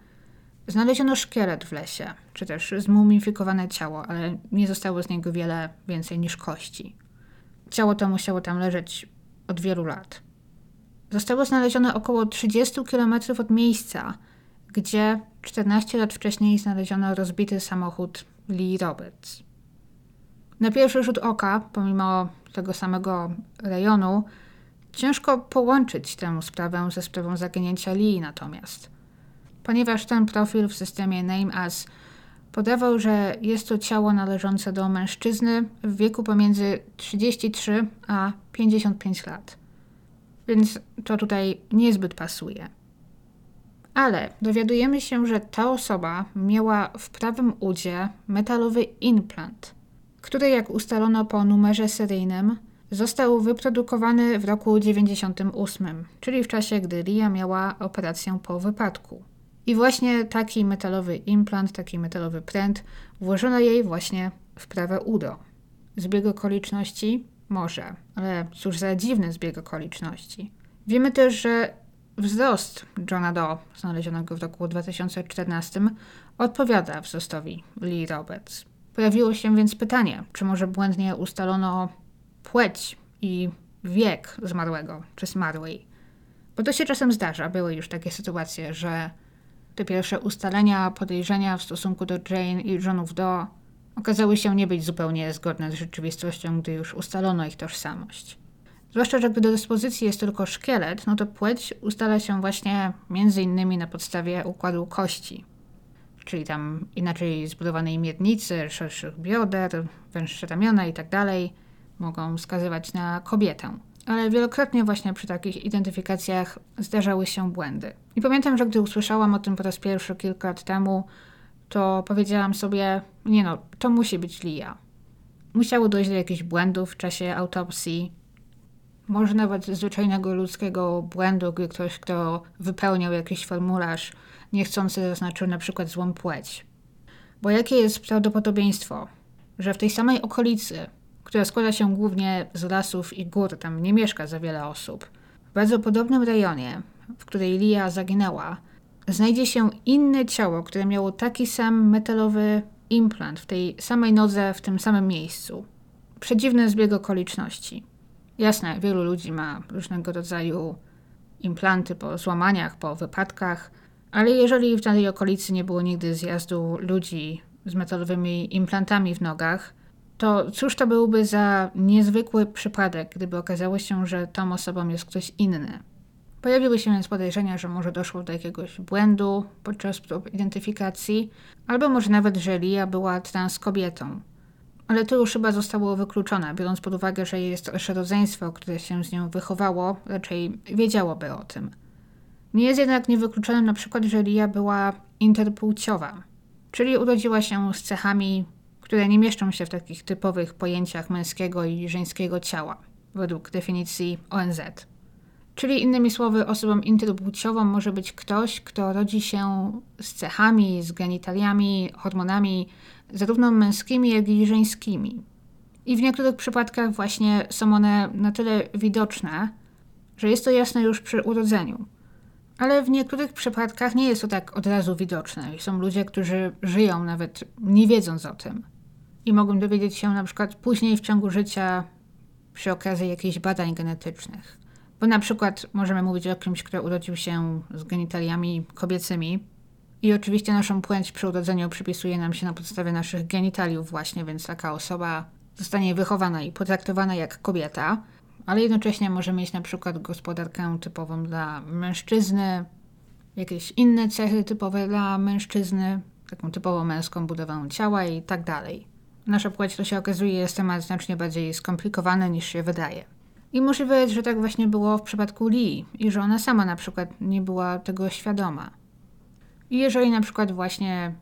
znaleziono szkielet w lesie, czy też zmumifikowane ciało, ale nie zostało z niego wiele więcej niż kości. Ciało to musiało tam leżeć od wielu lat. Zostało znalezione około 30 km od miejsca, gdzie 14 lat wcześniej znaleziono rozbity samochód Lee Roberts. Na pierwszy rzut oka, pomimo tego samego rejonu, ciężko połączyć tę sprawę ze sprawą zaginięcia Lee natomiast. Ponieważ ten profil w systemie Name As podawał, że jest to ciało należące do mężczyzny w wieku pomiędzy 33 a 55 lat. Więc to tutaj niezbyt pasuje. Ale dowiadujemy się, że ta osoba miała w prawym udzie metalowy implant, który, jak ustalono po numerze seryjnym, został wyprodukowany w roku 98, czyli w czasie, gdy Lia miała operację po wypadku. I właśnie taki metalowy implant, taki metalowy pręt włożono jej właśnie w prawe udo. Zbieg okoliczności? Może, ale cóż za dziwny zbieg okoliczności. Wiemy też, że wzrost Johna Doe, znalezionego w roku 2014, odpowiada wzrostowi Lee Roberts. Pojawiło się więc pytanie, czy może błędnie ustalono płeć i wiek zmarłego czy zmarłej. Bo to się czasem zdarza, były już takie sytuacje, że te pierwsze ustalenia, podejrzenia w stosunku do Jane i Johnów Do okazały się nie być zupełnie zgodne z rzeczywistością, gdy już ustalono ich tożsamość. Zwłaszcza, że gdy do dyspozycji jest tylko szkielet, no to płeć ustala się właśnie między innymi na podstawie układu kości. Czyli tam inaczej zbudowanej miednicy, szerszych bioder, węższe ramiona itd. Tak mogą wskazywać na kobietę ale wielokrotnie właśnie przy takich identyfikacjach zdarzały się błędy. I pamiętam, że gdy usłyszałam o tym po raz pierwszy kilka lat temu, to powiedziałam sobie, nie no, to musi być Lia. Musiało dojść do jakichś błędów w czasie autopsji, może nawet zwyczajnego ludzkiego błędu, gdy ktoś, kto wypełniał jakiś formularz, niechcący zaznaczył na przykład złą płeć. Bo jakie jest prawdopodobieństwo, że w tej samej okolicy która składa się głównie z lasów i gór, tam nie mieszka za wiele osób. W bardzo podobnym rejonie, w której Lia zaginęła, znajdzie się inne ciało, które miało taki sam metalowy implant w tej samej nodze, w tym samym miejscu. Przedziwny zbieg okoliczności. Jasne, wielu ludzi ma różnego rodzaju implanty po złamaniach, po wypadkach, ale jeżeli w danej okolicy nie było nigdy zjazdu ludzi z metalowymi implantami w nogach, to cóż to byłby za niezwykły przypadek, gdyby okazało się, że tą osobą jest ktoś inny. Pojawiły się więc podejrzenia, że może doszło do jakiegoś błędu podczas prób identyfikacji, albo może nawet, że Lia była trans kobietą. Ale to już chyba zostało wykluczone, biorąc pod uwagę, że jej starsze rodzeństwo, które się z nią wychowało, raczej wiedziałoby o tym. Nie jest jednak niewykluczone na przykład, że Lia była interpłciowa, czyli urodziła się z cechami, które nie mieszczą się w takich typowych pojęciach męskiego i żeńskiego ciała, według definicji ONZ. Czyli innymi słowy, osobą interpłciową może być ktoś, kto rodzi się z cechami, z genitaliami, hormonami, zarówno męskimi, jak i żeńskimi. I w niektórych przypadkach właśnie są one na tyle widoczne, że jest to jasne już przy urodzeniu. Ale w niektórych przypadkach nie jest to tak od razu widoczne i są ludzie, którzy żyją nawet nie wiedząc o tym. I mogą dowiedzieć się na przykład później w ciągu życia przy okazji jakichś badań genetycznych. Bo na przykład możemy mówić o kimś, kto urodził się z genitaliami kobiecymi i oczywiście naszą płeć przy urodzeniu przypisuje nam się na podstawie naszych genitaliów właśnie, więc taka osoba zostanie wychowana i potraktowana jak kobieta, ale jednocześnie może mieć na przykład gospodarkę typową dla mężczyzny, jakieś inne cechy typowe dla mężczyzny, taką typowo męską budowę ciała i tak dalej. Nasza płeć, to się okazuje, jest temat znacznie bardziej skomplikowany niż się wydaje. I możliwe jest, że tak właśnie było w przypadku Lee i że ona sama na przykład nie była tego świadoma. I jeżeli na przykład właśnie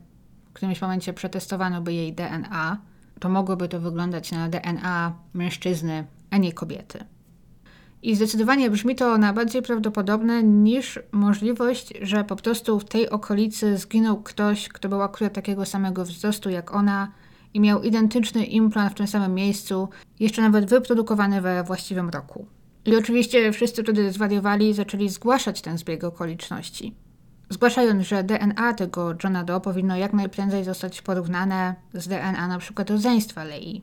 w którymś momencie przetestowano by jej DNA, to mogłoby to wyglądać na DNA mężczyzny, a nie kobiety. I zdecydowanie brzmi to na bardziej prawdopodobne niż możliwość, że po prostu w tej okolicy zginął ktoś, kto był akurat takiego samego wzrostu jak ona i miał identyczny implant w tym samym miejscu, jeszcze nawet wyprodukowany we właściwym roku. I oczywiście wszyscy wtedy zwariowali i zaczęli zgłaszać ten zbieg okoliczności. Zgłaszając, że DNA tego Johna Doe powinno jak najprędzej zostać porównane z DNA na przykład rodzeństwa Lei,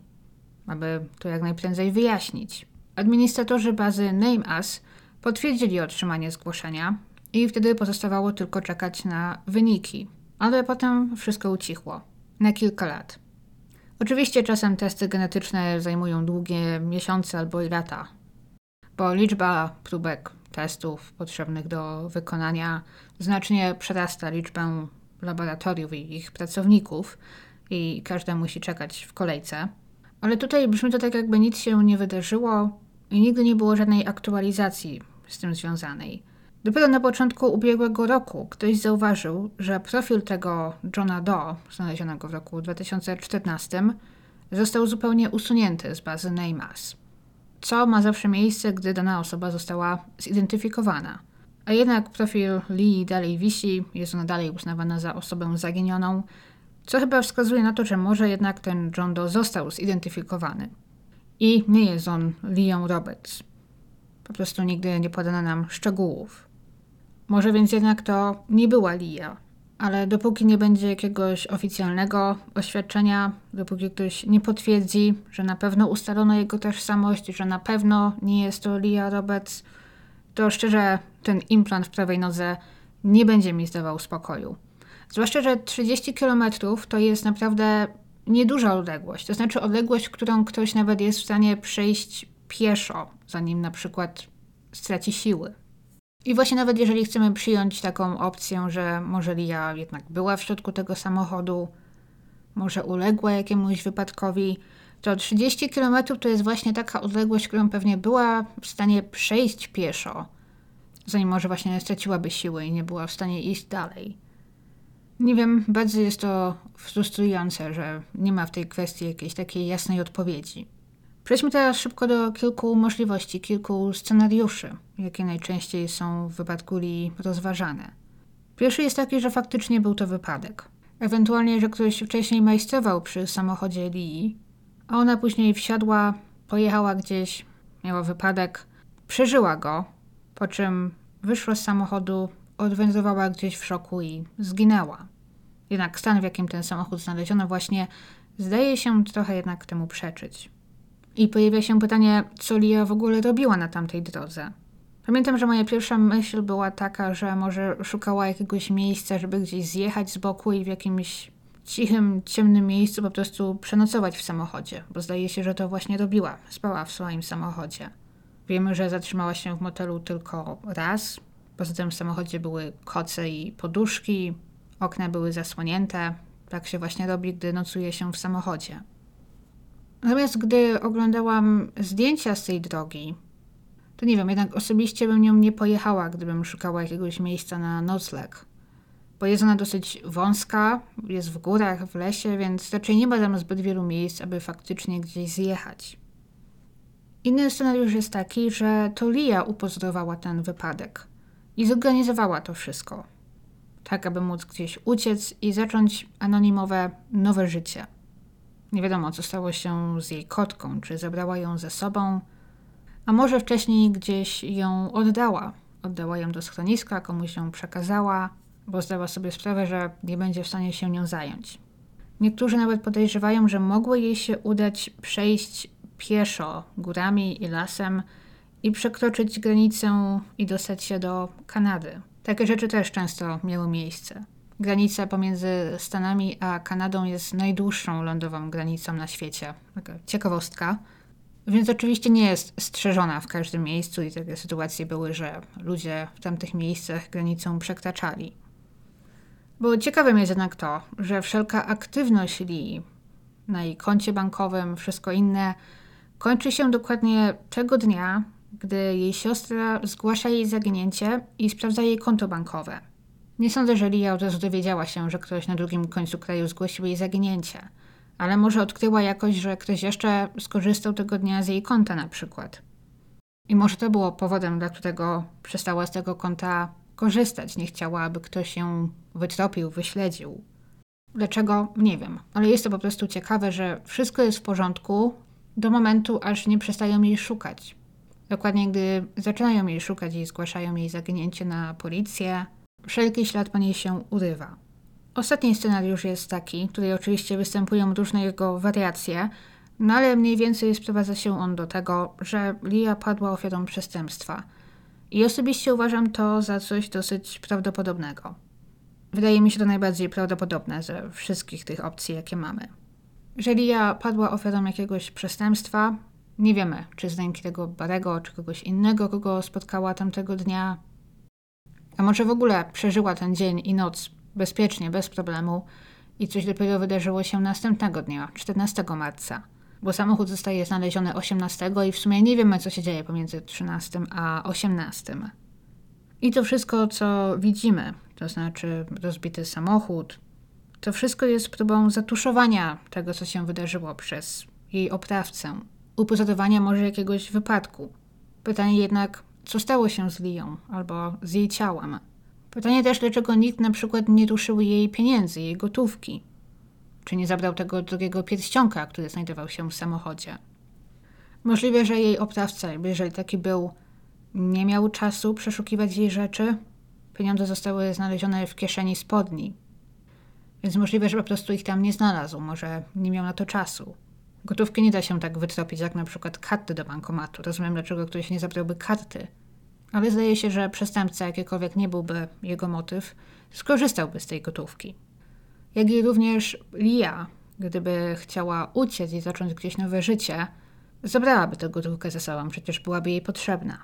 aby to jak najprędzej wyjaśnić. Administratorzy bazy NameUs potwierdzili otrzymanie zgłoszenia i wtedy pozostawało tylko czekać na wyniki, ale potem wszystko ucichło na kilka lat. Oczywiście czasem testy genetyczne zajmują długie miesiące albo i lata, bo liczba próbek testów potrzebnych do wykonania znacznie przerasta liczbę laboratoriów i ich pracowników i każdy musi czekać w kolejce. Ale tutaj brzmi to tak, jakby nic się nie wydarzyło i nigdy nie było żadnej aktualizacji z tym związanej. Dopiero na początku ubiegłego roku ktoś zauważył, że profil tego Johna Doe, znalezionego w roku 2014, został zupełnie usunięty z bazy NameUs, co ma zawsze miejsce, gdy dana osoba została zidentyfikowana. A jednak profil Lee dalej wisi, jest ona dalej uznawana za osobę zaginioną, co chyba wskazuje na to, że może jednak ten John Doe został zidentyfikowany. I nie jest on Leon Roberts. Po prostu nigdy nie podano nam szczegółów. Może więc jednak to nie była Lia, ale dopóki nie będzie jakiegoś oficjalnego oświadczenia, dopóki ktoś nie potwierdzi, że na pewno ustalono jego tożsamość, że na pewno nie jest to Lia Roberts, to szczerze ten implant w prawej nodze nie będzie mi zdawał spokoju. Zwłaszcza, że 30 km to jest naprawdę nieduża odległość. To znaczy odległość, którą ktoś nawet jest w stanie przejść pieszo, zanim na przykład straci siły. I właśnie nawet jeżeli chcemy przyjąć taką opcję, że może Lia jednak była w środku tego samochodu, może uległa jakiemuś wypadkowi, to 30 km to jest właśnie taka odległość, którą pewnie była w stanie przejść pieszo, zanim może właśnie straciłaby siły i nie była w stanie iść dalej. Nie wiem, bardzo jest to frustrujące, że nie ma w tej kwestii jakiejś takiej jasnej odpowiedzi. Przejdźmy teraz szybko do kilku możliwości, kilku scenariuszy, jakie najczęściej są w wypadku Lee rozważane. Pierwszy jest taki, że faktycznie był to wypadek. Ewentualnie, że ktoś wcześniej majstrował przy samochodzie Lee, a ona później wsiadła, pojechała gdzieś, miała wypadek, przeżyła go, po czym wyszła z samochodu, odwędrowała gdzieś w szoku i zginęła. Jednak stan, w jakim ten samochód znaleziono, właśnie zdaje się trochę jednak temu przeczyć. I pojawia się pytanie, co Lia w ogóle robiła na tamtej drodze. Pamiętam, że moja pierwsza myśl była taka, że może szukała jakiegoś miejsca, żeby gdzieś zjechać z boku i w jakimś cichym, ciemnym miejscu po prostu przenocować w samochodzie, bo zdaje się, że to właśnie robiła. Spała w swoim samochodzie. Wiemy, że zatrzymała się w motelu tylko raz. Poza tym w samochodzie były koce i poduszki, okna były zasłonięte. Tak się właśnie robi, gdy nocuje się w samochodzie. Natomiast gdy oglądałam zdjęcia z tej drogi, to nie wiem, jednak osobiście bym nią nie pojechała, gdybym szukała jakiegoś miejsca na nocleg. Bo jest ona dosyć wąska, jest w górach, w lesie, więc raczej nie ma tam zbyt wielu miejsc, aby faktycznie gdzieś zjechać. Inny scenariusz jest taki, że to Lia upozorowała ten wypadek i zorganizowała to wszystko, tak aby móc gdzieś uciec i zacząć anonimowe nowe życie. Nie wiadomo, co stało się z jej kotką, czy zabrała ją ze sobą, a może wcześniej gdzieś ją oddała. Oddała ją do schroniska, komuś ją przekazała, bo zdała sobie sprawę, że nie będzie w stanie się nią zająć. Niektórzy nawet podejrzewają, że mogło jej się udać przejść pieszo górami i lasem i przekroczyć granicę i dostać się do Kanady. Takie rzeczy też często miały miejsce. Granica pomiędzy Stanami a Kanadą jest najdłuższą lądową granicą na świecie. Taka ciekawostka. Więc oczywiście nie jest strzeżona w każdym miejscu i takie sytuacje były, że ludzie w tamtych miejscach granicą przekraczali. Bo ciekawym jest jednak to, że wszelka aktywność Lee na jej koncie bankowym, wszystko inne, kończy się dokładnie tego dnia, gdy jej siostra zgłasza jej zaginięcie i sprawdza jej konto bankowe. Nie sądzę, że Lia od razu dowiedziała się, że ktoś na drugim końcu kraju zgłosił jej zaginięcie, ale może odkryła jakoś, że ktoś jeszcze skorzystał tego dnia z jej konta na przykład. I może to było powodem, dla którego przestała z tego konta korzystać, nie chciała, aby ktoś ją wytropił, wyśledził. Dlaczego? Nie wiem, ale jest to po prostu ciekawe, że wszystko jest w porządku do momentu, aż nie przestają jej szukać. Dokładnie gdy zaczynają jej szukać i zgłaszają jej zaginięcie na policję, wszelki ślad po niej się urywa. Ostatni scenariusz jest taki, tutaj oczywiście występują różne jego wariacje, no ale mniej więcej sprowadza się on do tego, że Lia padła ofiarą przestępstwa. I osobiście uważam to za coś dosyć prawdopodobnego. Wydaje mi się to najbardziej prawdopodobne ze wszystkich tych opcji, jakie mamy. Jeżeli ja padła ofiarą jakiegoś przestępstwa, nie wiemy, czy z ręki tego Barego, czy kogoś innego, kogo spotkała tamtego dnia, a może w ogóle przeżyła ten dzień i noc bezpiecznie, bez problemu i coś dopiero wydarzyło się następnego dnia, 14 marca, bo samochód zostaje znaleziony 18 i w sumie nie wiemy, co się dzieje pomiędzy 13 a 18. I to wszystko, co widzimy, to znaczy rozbity samochód, to wszystko jest próbą zatuszowania tego, co się wydarzyło przez jej oprawcę, upozorowania może jakiegoś wypadku. Pytanie jednak, co stało się z Lią albo z jej ciałem. Pytanie też, dlaczego nikt na przykład nie ruszył jej pieniędzy, jej gotówki. Czy nie zabrał tego drugiego pierścionka, który znajdował się w samochodzie. Możliwe, że jej oprawca, jeżeli taki był, nie miał czasu przeszukiwać jej rzeczy. Pieniądze zostały znalezione w kieszeni spodni. Więc możliwe, że po prostu ich tam nie znalazł, może nie miał na to czasu. Gotówki nie da się tak wytropić, jak na przykład karty do bankomatu. Rozumiem, dlaczego ktoś nie zabrałby karty. Ale zdaje się, że przestępca, jakiekolwiek nie byłby jego motyw, skorzystałby z tej gotówki. Jak i również Lia, gdyby chciała uciec i zacząć gdzieś nowe życie, zabrałaby tę gotówkę ze sobą, przecież byłaby jej potrzebna.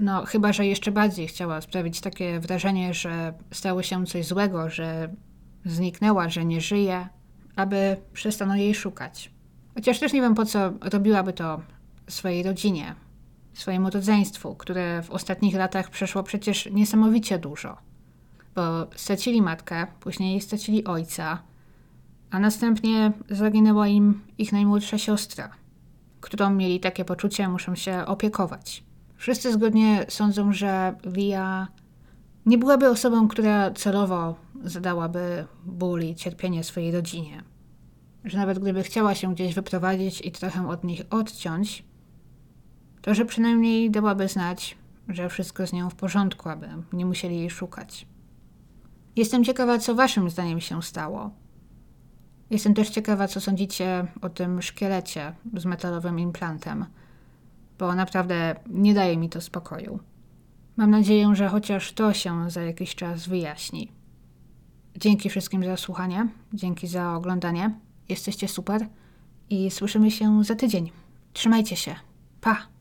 No, chyba, że jeszcze bardziej chciała sprawić takie wrażenie, że stało się coś złego, że zniknęła, że nie żyje, aby przestano jej szukać. Chociaż też nie wiem, po co robiłaby to swojej rodzinie, swojemu rodzeństwu, które w ostatnich latach przeszło przecież niesamowicie dużo. Bo stracili matkę, później stracili ojca, a następnie zaginęła im ich najmłodsza siostra, którą mieli takie poczucie, muszą się opiekować. Wszyscy zgodnie sądzą, że Lia nie byłaby osobą, która celowo zadałaby ból i cierpienie swojej rodzinie że nawet gdyby chciała się gdzieś wyprowadzić i trochę od nich odciąć, to że przynajmniej dałaby znać, że wszystko z nią w porządku, aby nie musieli jej szukać. Jestem ciekawa, co waszym zdaniem się stało. Jestem też ciekawa, co sądzicie o tym szkielecie z metalowym implantem, bo naprawdę nie daje mi to spokoju. Mam nadzieję, że chociaż to się za jakiś czas wyjaśni. Dzięki wszystkim za słuchanie, dzięki za oglądanie. Jesteście super i słyszymy się za tydzień. Trzymajcie się. Pa!